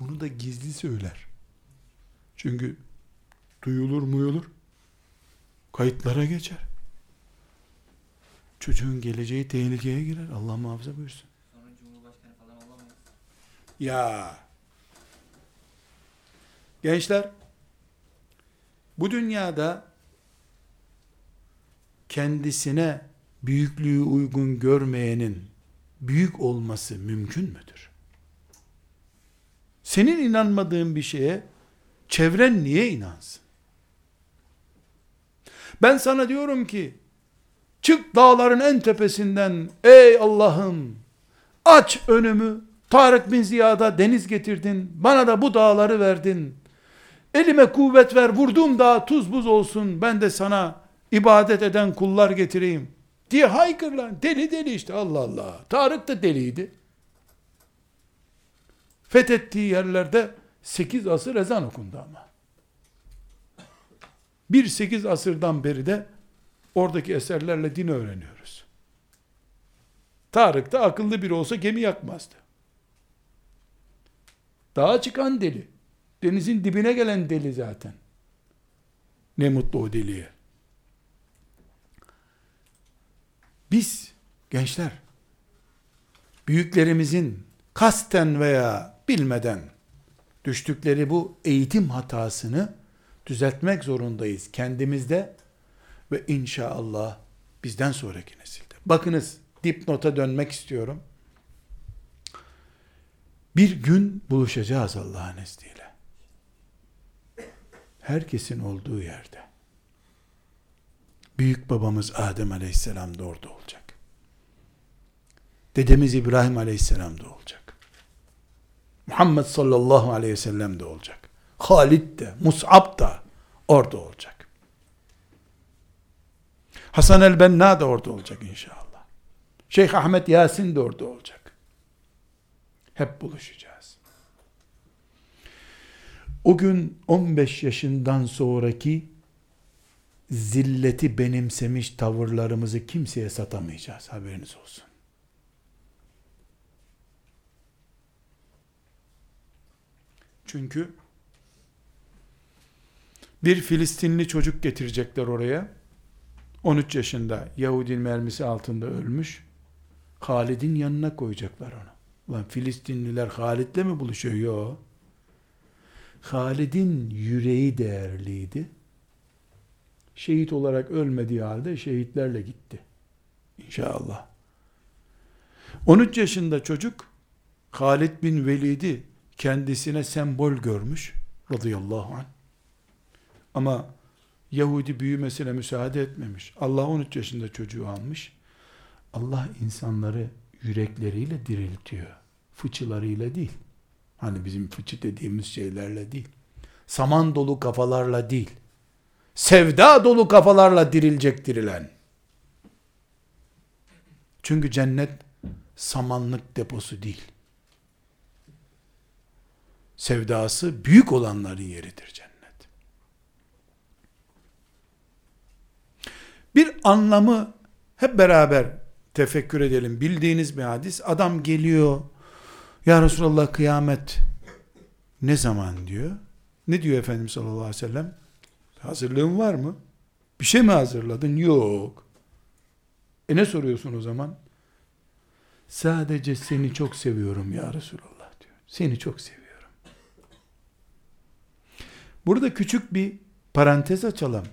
Bunu da gizli söyler. Çünkü duyulur muyulur? Kayıtlara geçer. Çocuğun geleceği tehlikeye girer. Allah muhafaza buyursun. Sonra Cumhurbaşkanı falan olamayız. Ya. Gençler, bu dünyada kendisine büyüklüğü uygun görmeyenin büyük olması mümkün müdür? Senin inanmadığın bir şeye çevren niye inansın? Ben sana diyorum ki çık dağların en tepesinden ey Allah'ım aç önümü Tarık bin Ziyad'a deniz getirdin bana da bu dağları verdin elime kuvvet ver vurduğum dağ tuz buz olsun ben de sana ibadet eden kullar getireyim diye haykır lan deli deli işte Allah Allah Tarık da deliydi fethettiği yerlerde 8 asır ezan okundu ama bir 8 asırdan beri de oradaki eserlerle din öğreniyoruz. Tarık da akıllı biri olsa gemi yakmazdı. Dağa çıkan deli. Denizin dibine gelen deli zaten. Ne mutlu o deliye. Biz gençler büyüklerimizin kasten veya bilmeden düştükleri bu eğitim hatasını düzeltmek zorundayız kendimizde ve inşallah bizden sonraki nesilde. Bakınız dipnota dönmek istiyorum. Bir gün buluşacağız Allah'ın izniyle. Herkesin olduğu yerde. Büyük babamız Adem Aleyhisselam da orada olacak. Dedemiz İbrahim Aleyhisselam da olacak. Muhammed sallallahu aleyhi ve sellem de olacak. Halid de, Mus'ab da orada olacak. Hasan el-Benna da orada olacak inşallah. Şeyh Ahmet Yasin de orada olacak. Hep buluşacağız. O gün 15 yaşından sonraki zilleti benimsemiş tavırlarımızı kimseye satamayacağız. Haberiniz olsun. Çünkü bir Filistinli çocuk getirecekler oraya. 13 yaşında Yahudi mermisi altında ölmüş. Halid'in yanına koyacaklar onu. Ulan Filistinliler Halid'le mi buluşuyor? Yok. Halid'in yüreği değerliydi. Şehit olarak ölmediği halde şehitlerle gitti. İnşallah. 13 yaşında çocuk Halid bin Velid'i kendisine sembol görmüş radıyallahu anh. Ama Yahudi büyümesine müsaade etmemiş. Allah 13 yaşında çocuğu almış. Allah insanları yürekleriyle diriltiyor. Fıçılarıyla değil. Hani bizim fıçı dediğimiz şeylerle değil. Saman dolu kafalarla değil. Sevda dolu kafalarla dirilecek dirilen. Çünkü cennet samanlık deposu değil. Sevdası büyük olanların yeridir cennet. Bir anlamı hep beraber tefekkür edelim. Bildiğiniz bir hadis. Adam geliyor. Ya Resulallah kıyamet ne zaman diyor. Ne diyor Efendimiz sallallahu aleyhi ve sellem? Hazırlığın var mı? Bir şey mi hazırladın? Yok. E ne soruyorsun o zaman? Sadece seni çok seviyorum ya Resulallah diyor. Seni çok seviyorum. Burada küçük bir parantez açalım.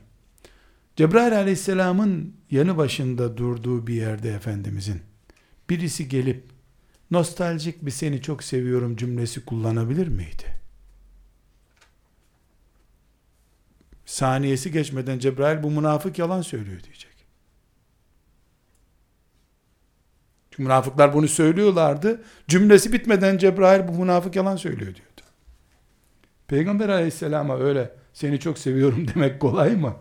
Cebrail aleyhisselamın yanı başında durduğu bir yerde Efendimizin birisi gelip nostaljik bir seni çok seviyorum cümlesi kullanabilir miydi? Saniyesi geçmeden Cebrail bu münafık yalan söylüyor diyecek. Çünkü münafıklar bunu söylüyorlardı. Cümlesi bitmeden Cebrail bu münafık yalan söylüyor diyordu. Peygamber aleyhisselama öyle seni çok seviyorum demek kolay mı?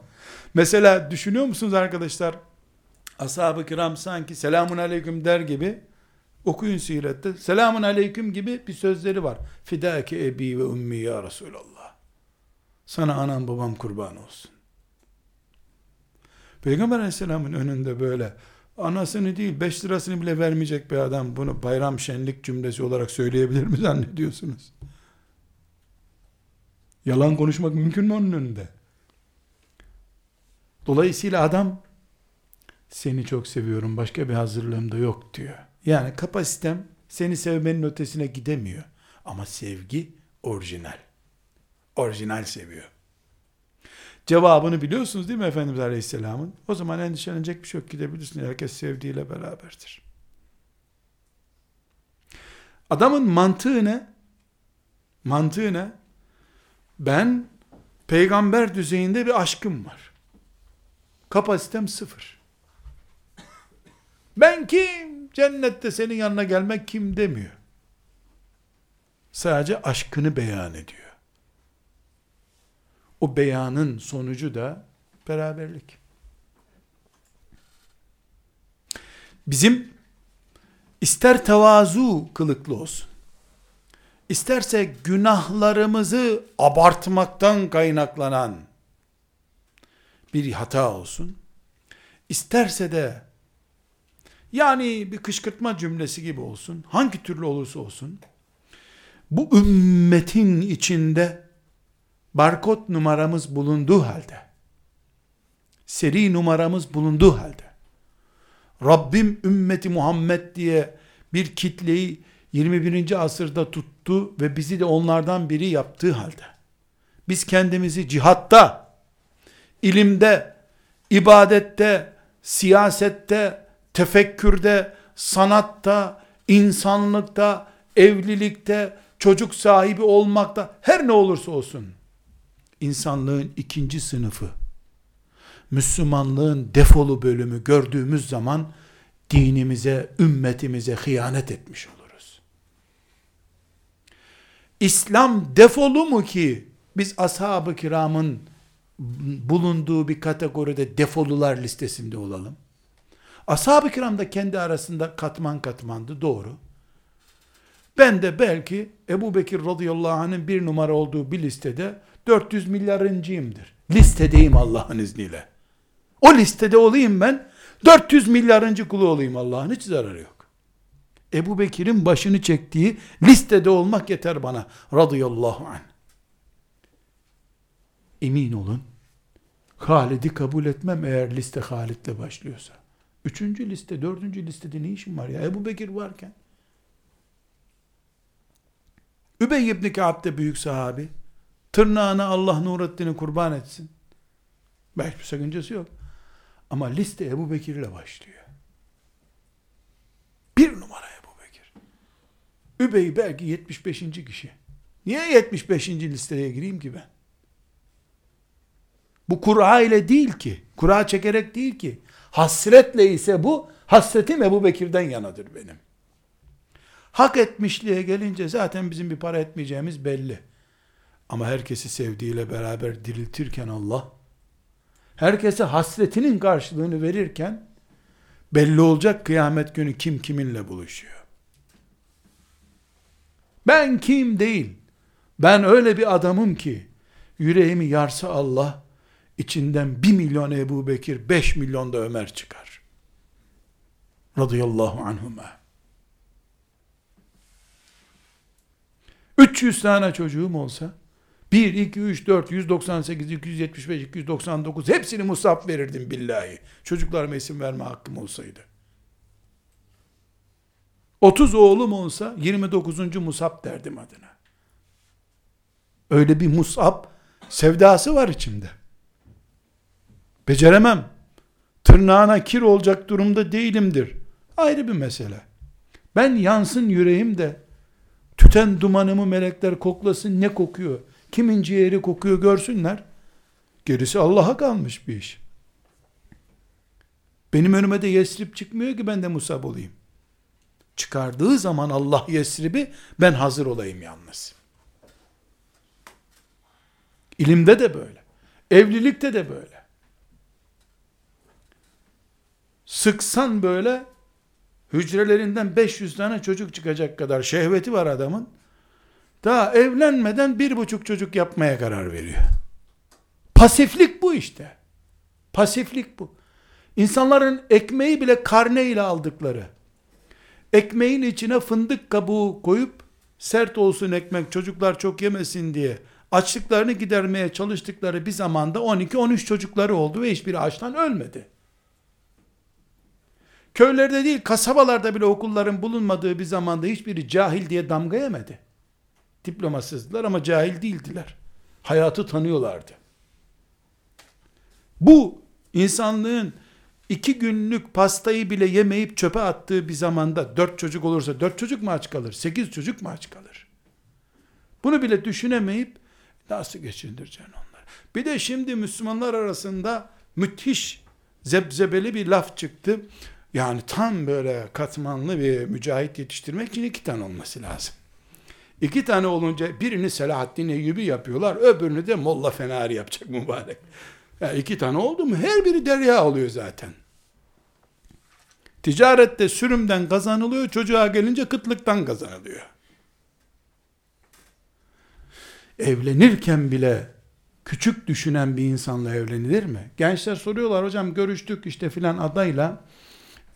Mesela düşünüyor musunuz arkadaşlar? Ashab-ı kiram sanki selamun aleyküm der gibi okuyun sirette. Selamun aleyküm gibi bir sözleri var. Fidâke ebi ve ummi ya Resulallah. Sana anam babam kurban olsun. Peygamber aleyhisselamın önünde böyle anasını değil 5 lirasını bile vermeyecek bir adam bunu bayram şenlik cümlesi olarak söyleyebilir mi zannediyorsunuz? Yalan konuşmak mümkün mü onun önünde? Dolayısıyla adam seni çok seviyorum başka bir hazırlığım da yok diyor. Yani kapasitem seni sevmenin ötesine gidemiyor. Ama sevgi orijinal. Orijinal seviyor. Cevabını biliyorsunuz değil mi Efendimiz Aleyhisselam'ın? O zaman endişelenecek bir şey yok gidebilirsin. Herkes sevdiğiyle beraberdir. Adamın mantığı ne? Mantığı ne? Ben peygamber düzeyinde bir aşkım var. Kapasitem sıfır. Ben kim? Cennette senin yanına gelmek kim demiyor. Sadece aşkını beyan ediyor. O beyanın sonucu da beraberlik. Bizim ister tevazu kılıklı olsun, isterse günahlarımızı abartmaktan kaynaklanan bir hata olsun, isterse de yani bir kışkırtma cümlesi gibi olsun, hangi türlü olursa olsun, bu ümmetin içinde barkod numaramız bulunduğu halde, seri numaramız bulunduğu halde, Rabbim ümmeti Muhammed diye bir kitleyi 21. asırda tuttu ve bizi de onlardan biri yaptığı halde, biz kendimizi cihatta, ilimde, ibadette, siyasette, tefekkürde, sanatta, insanlıkta, evlilikte, çocuk sahibi olmakta, her ne olursa olsun, insanlığın ikinci sınıfı, Müslümanlığın defolu bölümü gördüğümüz zaman, dinimize, ümmetimize hıyanet etmiş oluruz. İslam defolu mu ki, biz ashab-ı kiramın bulunduğu bir kategoride defolular listesinde olalım? Ashab-ı kiram da kendi arasında katman katmandı doğru. Ben de belki Ebu Bekir radıyallahu anh'ın bir numara olduğu bir listede 400 milyarıncıyımdır. Listedeyim Allah'ın izniyle. O listede olayım ben. 400 milyarıncı kulu olayım Allah'ın hiç zararı yok. Ebu Bekir'in başını çektiği listede olmak yeter bana. Radıyallahu anh. Emin olun. Halid'i kabul etmem eğer liste Halid'le başlıyorsa. Üçüncü liste, dördüncü listede ne işim var ya? Ebu Bekir varken. Übey ibn Ka'b de büyük sahabi. Tırnağına Allah Nurettin'i kurban etsin. Belki bir sakıncası yok. Ama liste Ebu Bekir ile başlıyor. Bir numara Ebu Bekir. Übey belki 75. kişi. Niye 75. listeye gireyim ki ben? Bu kura ile değil ki. Kura çekerek değil ki. Hasretle ise bu, hasretim Ebu Bekir'den yanadır benim. Hak etmişliğe gelince zaten bizim bir para etmeyeceğimiz belli. Ama herkesi sevdiğiyle beraber diriltirken Allah, herkese hasretinin karşılığını verirken, belli olacak kıyamet günü kim kiminle buluşuyor. Ben kim değil, ben öyle bir adamım ki, yüreğimi yarsa Allah, içinden bir milyon Ebu Bekir, beş milyon da Ömer çıkar. Radıyallahu anhuma. 300 tane çocuğum olsa, 1, 2, 3, 4, 198, 275, 299 hepsini musab verirdim billahi. Çocuklarıma isim verme hakkım olsaydı. 30 oğlum olsa 29. musab derdim adına. Öyle bir musab sevdası var içimde. Beceremem. Tırnağına kir olacak durumda değilimdir. Ayrı bir mesele. Ben yansın yüreğim de tüten dumanımı melekler koklasın ne kokuyor? Kimin ciğeri kokuyor görsünler. Gerisi Allah'a kalmış bir iş. Benim önüme de Yesrib çıkmıyor ki ben de Musab olayım. Çıkardığı zaman Allah Yesrib'i ben hazır olayım yalnız. İlimde de böyle. Evlilikte de böyle. Sıksan böyle hücrelerinden 500 tane çocuk çıkacak kadar şehveti var adamın. Daha evlenmeden bir buçuk çocuk yapmaya karar veriyor. Pasiflik bu işte. Pasiflik bu. İnsanların ekmeği bile karne ile aldıkları. Ekmeğin içine fındık kabuğu koyup sert olsun ekmek çocuklar çok yemesin diye açlıklarını gidermeye çalıştıkları bir zamanda 12-13 çocukları oldu ve hiçbiri açtan ölmedi. Köylerde değil kasabalarda bile okulların bulunmadığı bir zamanda hiçbiri cahil diye damga yemedi. Diplomasızdılar ama cahil değildiler. Hayatı tanıyorlardı. Bu insanlığın iki günlük pastayı bile yemeyip çöpe attığı bir zamanda dört çocuk olursa dört çocuk mu aç kalır? Sekiz çocuk mu aç kalır? Bunu bile düşünemeyip nasıl geçindireceksin onları? Bir de şimdi Müslümanlar arasında müthiş zebzebeli bir laf çıktı. Yani tam böyle katmanlı bir mücahit yetiştirmek için iki tane olması lazım. İki tane olunca birini Selahaddin Eyyubi yapıyorlar, öbürünü de Molla Fenari yapacak mübarek. Yani iki tane oldu mu her biri derya oluyor zaten. Ticarette sürümden kazanılıyor, çocuğa gelince kıtlıktan kazanılıyor. Evlenirken bile küçük düşünen bir insanla evlenilir mi? Gençler soruyorlar hocam görüştük işte filan adayla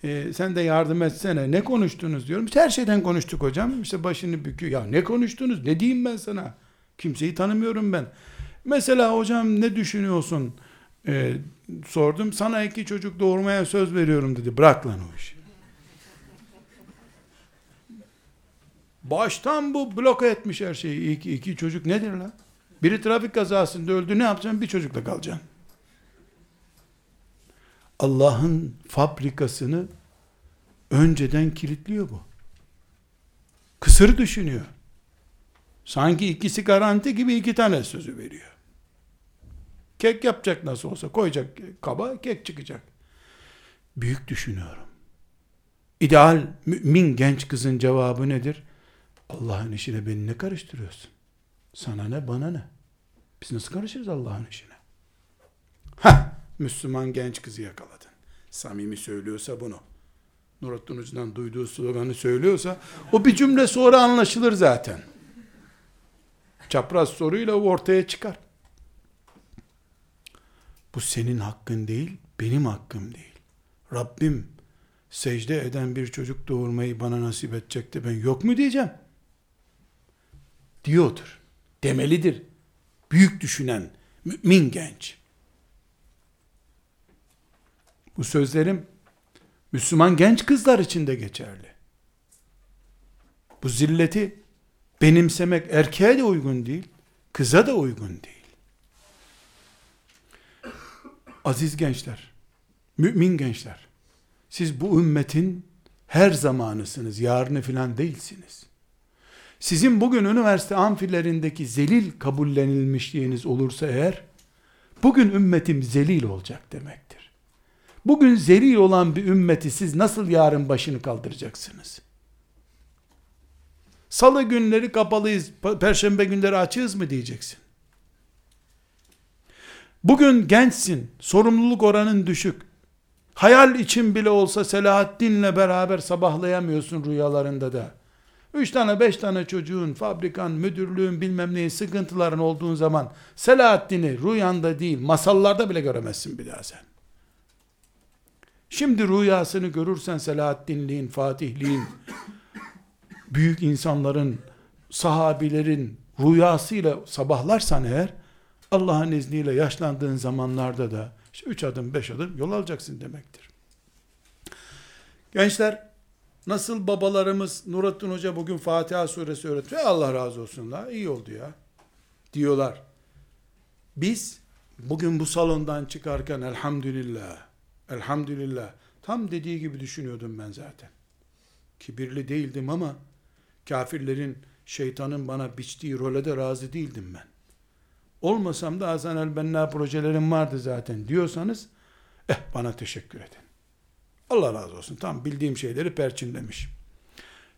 e, sen de yardım etsene ne konuştunuz diyorum. İşte her şeyden konuştuk hocam. İşte başını büküyor. Ya ne konuştunuz? Ne diyeyim ben sana? Kimseyi tanımıyorum ben. Mesela hocam ne düşünüyorsun? Ee, sordum. Sana iki çocuk doğurmaya söz veriyorum dedi. Bırak lan o işi. Baştan bu bloke etmiş her şeyi. İki, iki çocuk nedir lan? Biri trafik kazasında öldü. Ne yapacaksın? Bir çocukla kalacaksın. Allah'ın fabrikasını önceden kilitliyor bu. Kısır düşünüyor. Sanki ikisi garanti gibi iki tane sözü veriyor. Kek yapacak nasıl olsa koyacak kaba kek çıkacak. Büyük düşünüyorum. İdeal mümin genç kızın cevabı nedir? Allah'ın işine beni ne karıştırıyorsun? Sana ne bana ne? Biz nasıl karışırız Allah'ın işine? Heh, Müslüman genç kızı yakaladın. Samimi söylüyorsa bunu. Nurattin Hoca'dan duyduğu sloganı söylüyorsa o bir cümle sonra anlaşılır zaten. Çapraz soruyla ortaya çıkar. Bu senin hakkın değil, benim hakkım değil. Rabbim secde eden bir çocuk doğurmayı bana nasip edecekti ben yok mu diyeceğim. Diyordur. Demelidir. Büyük düşünen mümin genç. Bu sözlerim Müslüman genç kızlar için de geçerli. Bu zilleti benimsemek erkeğe de uygun değil, kıza da uygun değil. Aziz gençler, mümin gençler, siz bu ümmetin her zamanısınız, yarını filan değilsiniz. Sizin bugün üniversite amfilerindeki zelil kabullenilmişliğiniz olursa eğer, bugün ümmetim zelil olacak demektir. Bugün zelil olan bir ümmeti siz nasıl yarın başını kaldıracaksınız? Salı günleri kapalıyız, perşembe günleri açığız mı diyeceksin? Bugün gençsin, sorumluluk oranın düşük. Hayal için bile olsa Selahaddin'le beraber sabahlayamıyorsun rüyalarında da. Üç tane beş tane çocuğun, fabrikan, müdürlüğün bilmem neyin sıkıntıların olduğun zaman Selahaddin'i rüyanda değil masallarda bile göremezsin bir daha sen. Şimdi rüyasını görürsen Selahaddinliğin, Fatihliğin, büyük insanların, sahabilerin rüyasıyla sabahlarsan eğer, Allah'ın izniyle yaşlandığın zamanlarda da işte üç adım beş adım yol alacaksın demektir. Gençler nasıl babalarımız Nurattin Hoca bugün Fatiha suresi öğretiyor. Allah razı olsun la iyi oldu ya diyorlar. Biz bugün bu salondan çıkarken elhamdülillah elhamdülillah tam dediği gibi düşünüyordum ben zaten. Kibirli değildim ama kafirlerin şeytanın bana biçtiği role de razı değildim ben olmasam da Hasan el Benna projelerim vardı zaten diyorsanız eh bana teşekkür edin. Allah razı olsun. Tam bildiğim şeyleri perçinlemiş.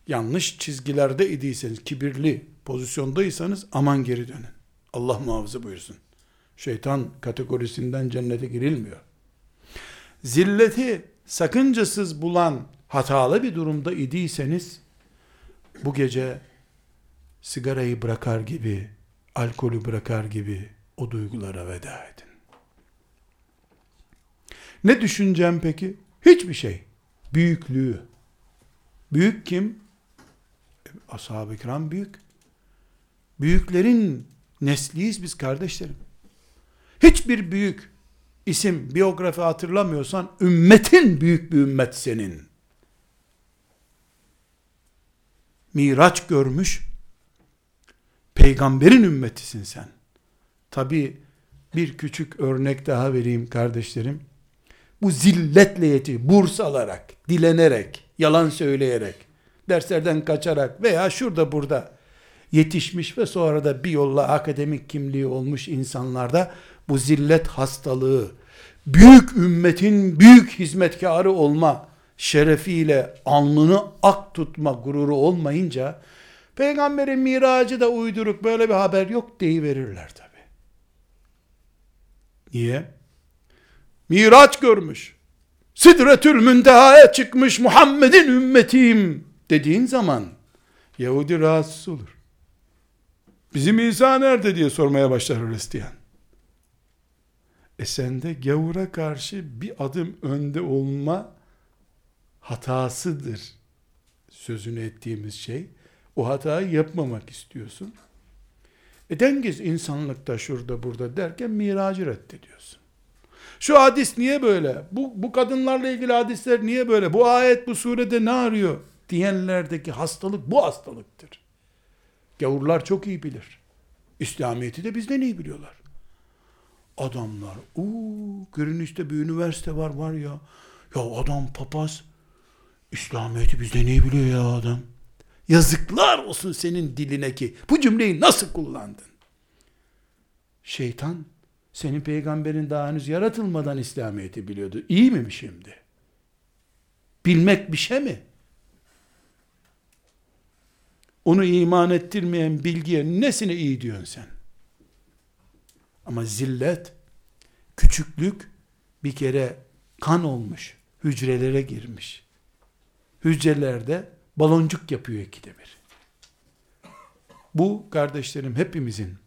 Yanlış çizgilerde idiyseniz, kibirli pozisyondaysanız aman geri dönün. Allah muhafaza buyursun. Şeytan kategorisinden cennete girilmiyor. Zilleti sakıncasız bulan hatalı bir durumda idiyseniz bu gece sigarayı bırakar gibi, alkolü bırakar gibi o duygulara veda edin. Ne düşüneceğim peki? Hiçbir şey. Büyüklüğü. Büyük kim? Ashab-ı kiram büyük. Büyüklerin nesliyiz biz kardeşlerim. Hiçbir büyük isim, biyografi hatırlamıyorsan ümmetin büyük bir ümmet senin. Miraç görmüş peygamberin ümmetisin sen. Tabi bir küçük örnek daha vereyim kardeşlerim. Bu zilletle yeti, burs alarak, dilenerek, yalan söyleyerek, derslerden kaçarak veya şurada burada yetişmiş ve sonra da bir yolla akademik kimliği olmuş insanlarda bu zillet hastalığı, büyük ümmetin büyük hizmetkarı olma şerefiyle alnını ak tutma gururu olmayınca peygamberin miracı da uyduruk böyle bir haber yok deyiverirler tabi. Niye? Miraç görmüş. Sidretül müntehaya çıkmış Muhammed'in ümmetiyim dediğin zaman Yahudi rahatsız olur. Bizim İsa nerede diye sormaya başlar Hristiyan. E sende gavura karşı bir adım önde olma hatasıdır sözünü ettiğimiz şey. O hatayı yapmamak istiyorsun. E dengiz insanlıkta şurada burada derken miracı reddediyorsun. Şu hadis niye böyle? Bu, bu kadınlarla ilgili hadisler niye böyle? Bu ayet bu surede ne arıyor? Diyenlerdeki hastalık bu hastalıktır. Gavurlar çok iyi bilir. İslamiyet'i de bizden iyi biliyorlar. Adamlar, uuu görünüşte bir üniversite var var ya. Ya adam papaz. İslamiyet'i bizden iyi biliyor ya adam. Yazıklar olsun senin diline ki bu cümleyi nasıl kullandın? Şeytan senin peygamberin daha henüz yaratılmadan İslamiyet'i biliyordu. İyi mi şimdi? Bilmek bir şey mi? Onu iman ettirmeyen bilgiye nesine iyi diyorsun sen? Ama zillet, küçüklük bir kere kan olmuş, hücrelere girmiş. Hücrelerde baloncuk yapıyor ikide bir. Bu kardeşlerim hepimizin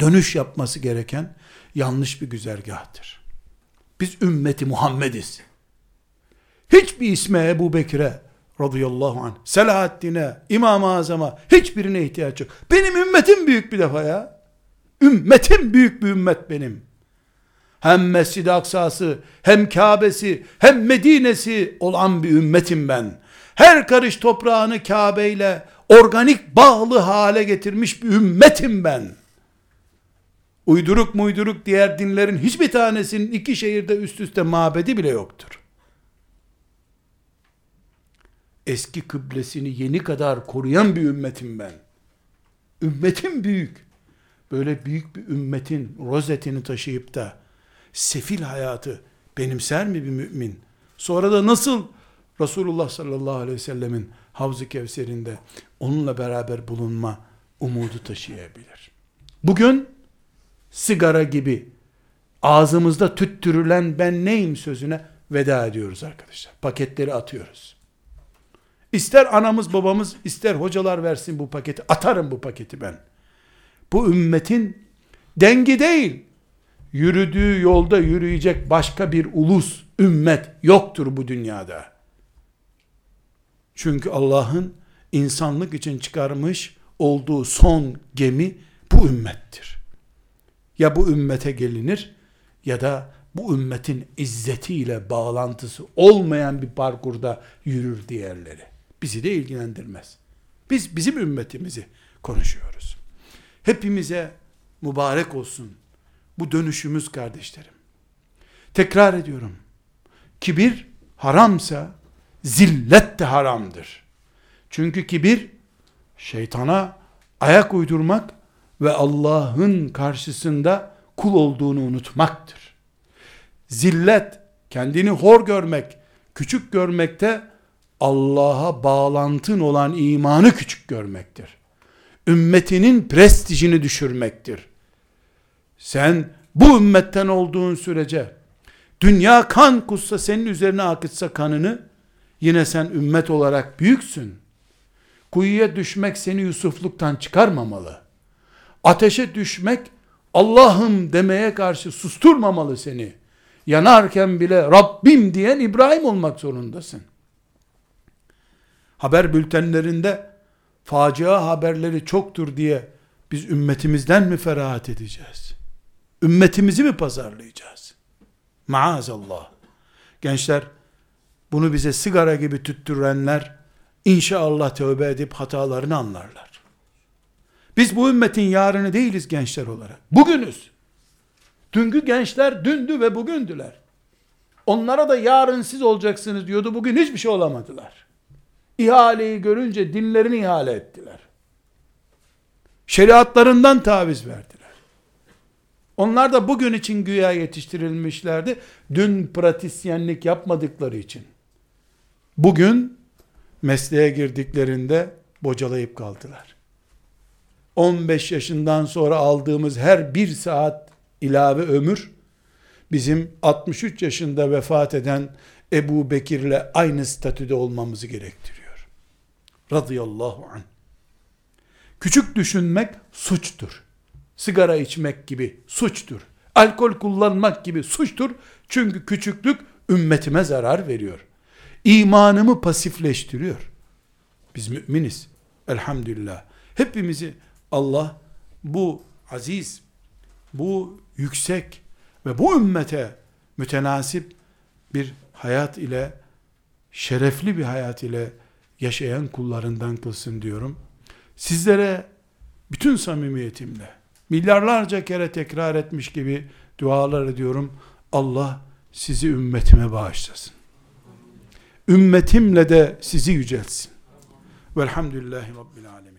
dönüş yapması gereken yanlış bir güzergahtır. Biz ümmeti Muhammediz. Hiçbir isme Ebu Bekir'e radıyallahu anh, Selahaddin'e, İmam-ı Azam'a hiçbirine ihtiyaç yok. Benim ümmetim büyük bir defa ya. Ümmetim büyük bir ümmet benim. Hem Mescid-i Aksa'sı, hem Kabe'si, hem Medine'si olan bir ümmetim ben. Her karış toprağını Kabe ile organik bağlı hale getirmiş bir ümmetim ben. Uyduruk muyduruk diğer dinlerin hiçbir tanesinin iki şehirde üst üste mabedi bile yoktur. Eski kıblesini yeni kadar koruyan bir ümmetim ben. Ümmetim büyük. Böyle büyük bir ümmetin rozetini taşıyıp da sefil hayatı benimser mi bir mümin? Sonra da nasıl Resulullah sallallahu aleyhi ve sellemin Havz-ı Kevser'inde onunla beraber bulunma umudu taşıyabilir. Bugün sigara gibi ağzımızda tüttürülen ben neyim sözüne veda ediyoruz arkadaşlar. Paketleri atıyoruz. İster anamız babamız ister hocalar versin bu paketi atarım bu paketi ben. Bu ümmetin dengi değil yürüdüğü yolda yürüyecek başka bir ulus ümmet yoktur bu dünyada. Çünkü Allah'ın insanlık için çıkarmış olduğu son gemi bu ümmettir. Ya bu ümmete gelinir ya da bu ümmetin izzetiyle bağlantısı olmayan bir parkurda yürür diğerleri. Bizi de ilgilendirmez. Biz bizim ümmetimizi konuşuyoruz. Hepimize mübarek olsun bu dönüşümüz kardeşlerim. Tekrar ediyorum. Kibir haramsa zillet de haramdır. Çünkü kibir şeytana ayak uydurmak ve Allah'ın karşısında kul olduğunu unutmaktır. Zillet, kendini hor görmek, küçük görmekte Allah'a bağlantın olan imanı küçük görmektir. Ümmetinin prestijini düşürmektir. Sen bu ümmetten olduğun sürece dünya kan kussa senin üzerine akıtsa kanını yine sen ümmet olarak büyüksün. Kuyuya düşmek seni Yusufluktan çıkarmamalı. Ateşe düşmek Allah'ım demeye karşı susturmamalı seni. Yanarken bile Rabbim diyen İbrahim olmak zorundasın. Haber bültenlerinde facia haberleri çoktur diye biz ümmetimizden mi ferahat edeceğiz? Ümmetimizi mi pazarlayacağız? Maazallah. Gençler bunu bize sigara gibi tüttürenler inşallah tövbe edip hatalarını anlarlar. Biz bu ümmetin yarını değiliz gençler olarak. Bugünüz. Dünkü gençler dündü ve bugündüler. Onlara da yarın siz olacaksınız diyordu. Bugün hiçbir şey olamadılar. İhaleyi görünce dinlerini ihale ettiler. Şeriatlarından taviz verdiler. Onlar da bugün için güya yetiştirilmişlerdi. Dün pratisyenlik yapmadıkları için. Bugün mesleğe girdiklerinde bocalayıp kaldılar. 15 yaşından sonra aldığımız her bir saat ilave ömür bizim 63 yaşında vefat eden Ebu Bekir'le aynı statüde olmamızı gerektiriyor. Radıyallahu anh. Küçük düşünmek suçtur. Sigara içmek gibi suçtur. Alkol kullanmak gibi suçtur. Çünkü küçüklük ümmetime zarar veriyor. İmanımı pasifleştiriyor. Biz müminiz. Elhamdülillah. Hepimizi Allah bu aziz, bu yüksek ve bu ümmete mütenasip bir hayat ile şerefli bir hayat ile yaşayan kullarından kılsın diyorum. Sizlere bütün samimiyetimle milyarlarca kere tekrar etmiş gibi dualar ediyorum. Allah sizi ümmetime bağışlasın. Ümmetimle de sizi yüceltsin. Velhamdülillahi Rabbil Alemin.